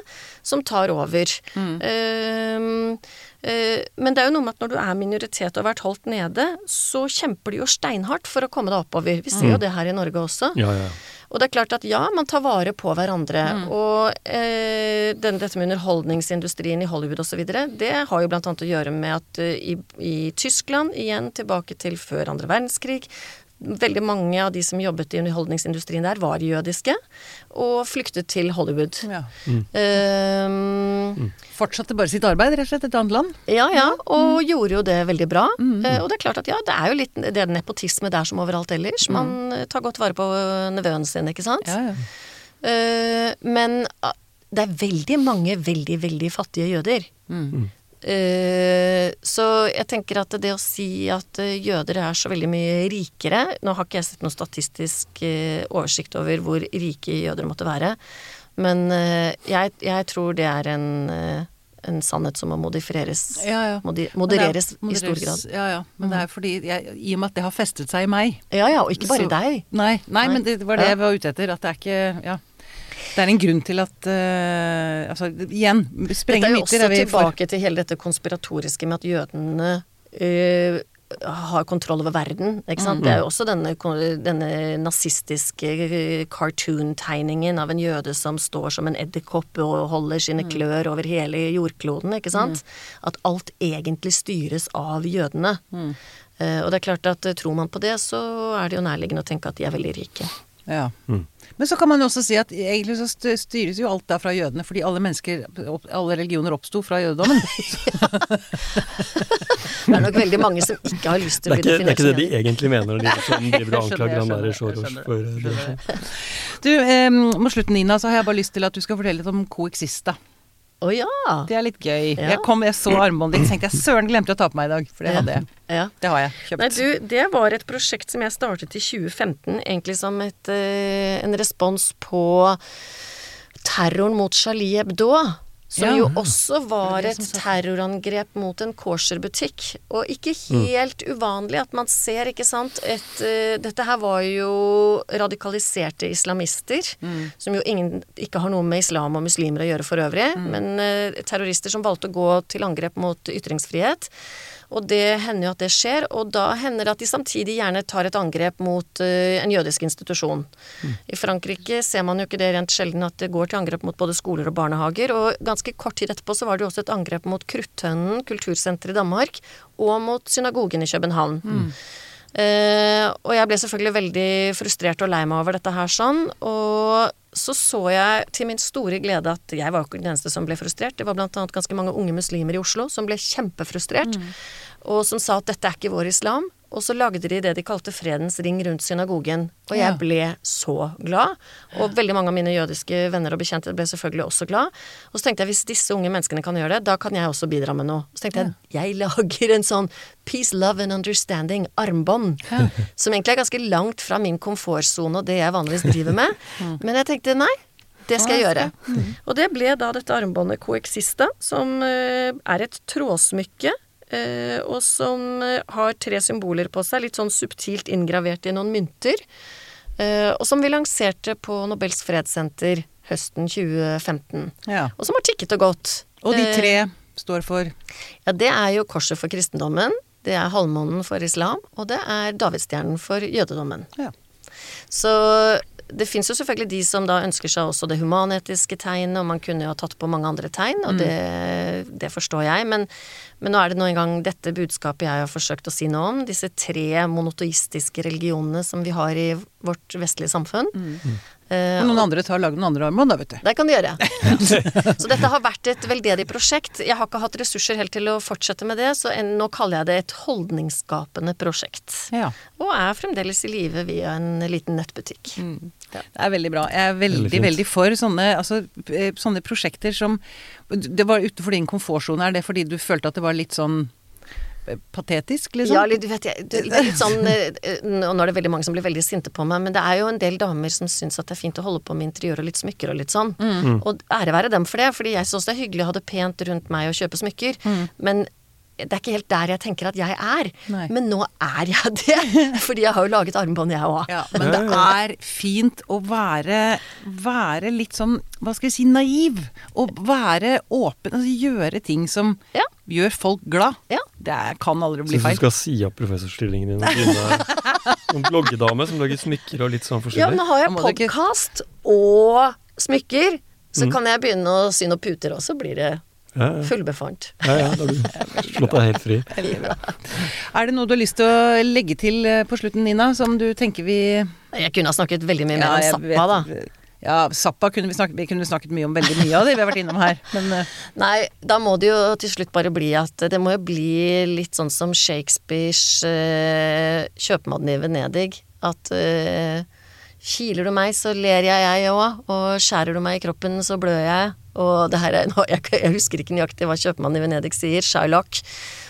som tar over. Mm. Eh, men det er jo noe med at når du er minoritet og har vært holdt nede, så kjemper du jo steinhardt for å komme deg oppover. Vi ser mm. jo det her i Norge også. Ja, ja. Og det er klart at ja, man tar vare på hverandre. Mm. Og eh, den, dette med underholdningsindustrien i Hollywood osv., det har jo annet å gjøre med at uh, i, i Tyskland, igjen tilbake til før andre verdenskrig, Veldig mange av de som jobbet i underholdningsindustrien der, var jødiske, og flyktet til Hollywood. Ja. Mm. Um, Fortsatte bare sitt arbeid, rett og slett, et annet land? Ja, ja, og mm. gjorde jo det veldig bra. Mm. Uh, og det er klart at ja, det er jo litt det er nepotisme der som overalt ellers. Man mm. tar godt vare på nevøen sin, ikke sant. Ja, ja. Uh, men uh, det er veldig mange veldig, veldig fattige jøder. Mm. Uh, så jeg tenker at det å si at uh, jøder er så veldig mye rikere Nå har ikke jeg sett noen statistisk uh, oversikt over hvor rike jøder måtte være, men jeg, jeg, tror det er en, en sannhet som må modifireres. Ja, ja. Modi modereres, modereres, i stor grad. Ja, ja. Men det er fordi jeg, I og med at det har festet seg i meg. Ja, ja. Og ikke bare i deg. Nei, nei, nei, men det var det jeg var ute etter. At det er ikke Ja. Det er en grunn til at uh, Altså, igjen, sprenge myter er vi for. Dette er jo også tilbake til hele dette konspiratoriske med at jødene uh, har kontroll over verden. Ikke sant? Mm. Det er jo også denne, denne nazistiske cartoon-tegningen av en jøde som står som en edderkopp og holder sine mm. klør over hele jordkloden, ikke sant. Mm. At alt egentlig styres av jødene. Mm. Og det er klart at tror man på det, så er det jo nærliggende å tenke at de er veldig rike. Ja. Mm. Men så kan man jo også si at egentlig så styres jo alt der fra jødene, fordi alle mennesker, alle religioner oppsto fra jødedommen. [LAUGHS] det er nok veldig mange som ikke har lyst til å bli definert Det er ikke det de egentlig mener når de [LAUGHS] som driver og anklager han derre Soros for det. Du, eh, mot slutten Nina, så har jeg bare lyst til at du skal fortelle litt om Coexista. Oh, ja. Det er litt gøy. Ja. Jeg, kom, jeg så armbåndet ditt, tenkte jeg søren glemte å ta på meg i dag. For det hadde jeg. Ja. Det har jeg kjøpt. Nei, du, det var et prosjekt som jeg startet i 2015, egentlig som et, uh, en respons på terroren mot Charlie Hebdo. Som Ja. jo også var et terrorangrep mot en kosherbutikk. Og ikke helt uvanlig at man ser, ikke sant et, uh, Dette her var jo radikaliserte islamister, som jo ingen ikke har noe med islam og muslimer å gjøre for øvrig, men uh, terrorister som valgte å gå til angrep mot ytringsfrihet. Og det hender jo at det skjer, og da hender det at de samtidig gjerne tar et angrep mot eh, en jødisk institusjon. I Frankrike ser man jo ikke det rent sjelden at det går til angrep mot både skoler og barnehager, og ganske kort tid etterpå så var det jo også et angrep mot Krutthønnen kultursenter i Danmark, og mot synagogen i København. Eh, og jeg ble selvfølgelig veldig frustrert og lei meg over dette her sånn, og så så jeg til min store glede at jeg var ikke den eneste som ble frustrert. Det var blant annet ganske mange unge muslimer i Oslo som ble kjempefrustrert, og som sa at dette er ikke vår islam. Og så lagde de det de kalte Fredens ring rundt synagogen. Og jeg ble så glad. Og veldig mange av mine jødiske venner og bekjente ble selvfølgelig også glad. Og så tenkte jeg hvis disse unge menneskene kan gjøre det, da kan jeg også bidra med noe. Så tenkte jeg jeg lager en sånn peace, love and understanding armbånd. Som egentlig er ganske langt fra min komfortsone og det jeg vanligvis driver med. [LAUGHS] Men jeg tenkte nei. Det skal jeg gjøre. Og det ble da dette armbåndet Coexista, som eh, er et trådsmykke. Eh, og som eh, har tre symboler på seg, litt sånn subtilt inngravert i noen mynter. eh, og som vi lanserte på Nobels fredssenter høsten 2015. Ja. Og som har tikket og gått. Og de tre står for ja, det er jo korset for kristendommen, det er halvmånen for islam, og det er davidsstjernen for jødedommen. Ja. Så det fins jo selvfølgelig de som da ønsker seg også det humanetiske tegnet, og man kunne jo ha tatt på mange andre tegn, og det, det forstår jeg. Men, men nå er det nå engang dette budskapet jeg har forsøkt å si noe om. Disse tre monotoistiske religionene som vi har i vårt vestlige samfunn. Eh, Og noen andre tar lager noen andre armbånd, da, vet du. det kan de gjøre. [LAUGHS] [LAUGHS] Så dette har vært et veldedig prosjekt. Jeg har ikke hatt ressurser helt til å fortsette med det, så en, nå kaller jeg det et holdningsskapende prosjekt. Ja. Og er fremdeles i live via en liten nettbutikk. Det er veldig bra. Jeg er veldig, Veldig veldig, for sånne, altså, eh, sånne prosjekter som Det var utenfor din komfortsone. Er det fordi du følte at det var litt sånn patetisk, liksom? Ja, du vet, jeg, det, er litt sånn [LAUGHS] eh, eh, Nå er det veldig mange som blir veldig sinte på meg, men det er jo en del damer som syns at det er fint å holde på med interiør og litt smykker og litt sånn. Og ære være dem for det, fordi jeg syns det er hyggelig å ha det pent rundt meg og kjøpe smykker. Men det er ikke helt der jeg tenker at jeg er. Nei. Men nå er jeg det, [LAUGHS] fordi jeg har jo laget armbånd, jeg òg. Ja, men det er fint å være, være litt sånn, hva skal vi si, naiv. Og være åpen, altså gjøre ting som Ja. Gjør folk glad. Ja. Det er, kan aldri bli feil. Syns du skal si opp professorstillingen din og begynne som bloggedame som lager smykker og litt sånn Ja, forskjellig? men nå har jeg podkast og smykker, så kan jeg begynne å sy noen puter, og så blir det Ja, ja. fullbefant. ja, ja da har du slått deg helt fri. [LAUGHS] Er det noe du har lyst til å legge til eh, på slutten, Nina, som du tenker vi Jeg kunne ha snakket veldig mye mer Ja, om jeg Zappa, da. Ja, Zappa kunne vi, snakket, vi kunne snakket mye om veldig mye av det vi har vært innom her. Men eh, Nei, da må det jo til slutt bare bli at Det må jo bli litt sånn som Shakespeares uh, 'Kjøpmannen i Venedig'. At uh, kiler du meg, så ler jeg, jeg òg. Og skjærer du meg i kroppen, så blør jeg. Og det her er nå, jeg, jeg husker ikke nøyaktig hva kjøpmannen i Venedig sier, Shylock.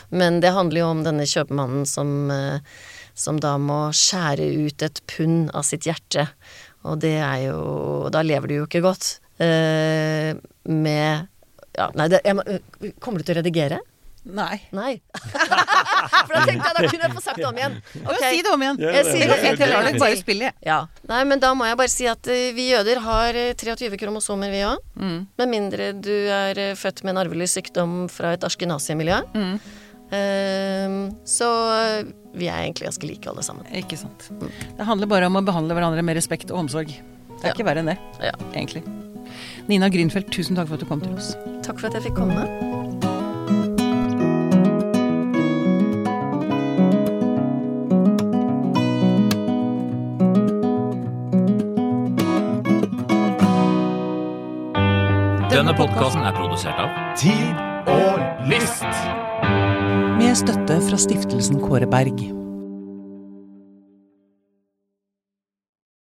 Men det handler jo om denne kjøpmannen som, uh, som da må skjære ut et pund av sitt hjerte. Og det er jo Da lever du jo ikke godt. Eh, med ja, Nei, det, jeg, kommer du til å redigere? nei. Nei. [LAUGHS] For da tenkte jeg da kunne jeg få sagt det om igjen. Okay. Ok. Si det om igjen. Jeg sier det Jeg helt lar deg bare spille. Ja. Nei, men da må jeg bare si at eh, vi jøder har eh, 23 kromosomer, vi òg. Mm. Med mindre du er eh, født med en arvelig sykdom fra et ashkenazi-miljø. Mm. Eh, så eh, vi er egentlig ganske like alle sammen. Ikke sant. Det handler bare om å behandle hverandre med respekt og omsorg. Det er Ja. ikke verre enn det, Ja. egentlig. Nina Grünfeldt, tusen takk for at du kom til oss. Takk for at jeg fikk komme. Denne podkasten er produsert av Tid og lyst. Med støtte fra stiftelsen Kåre Berg.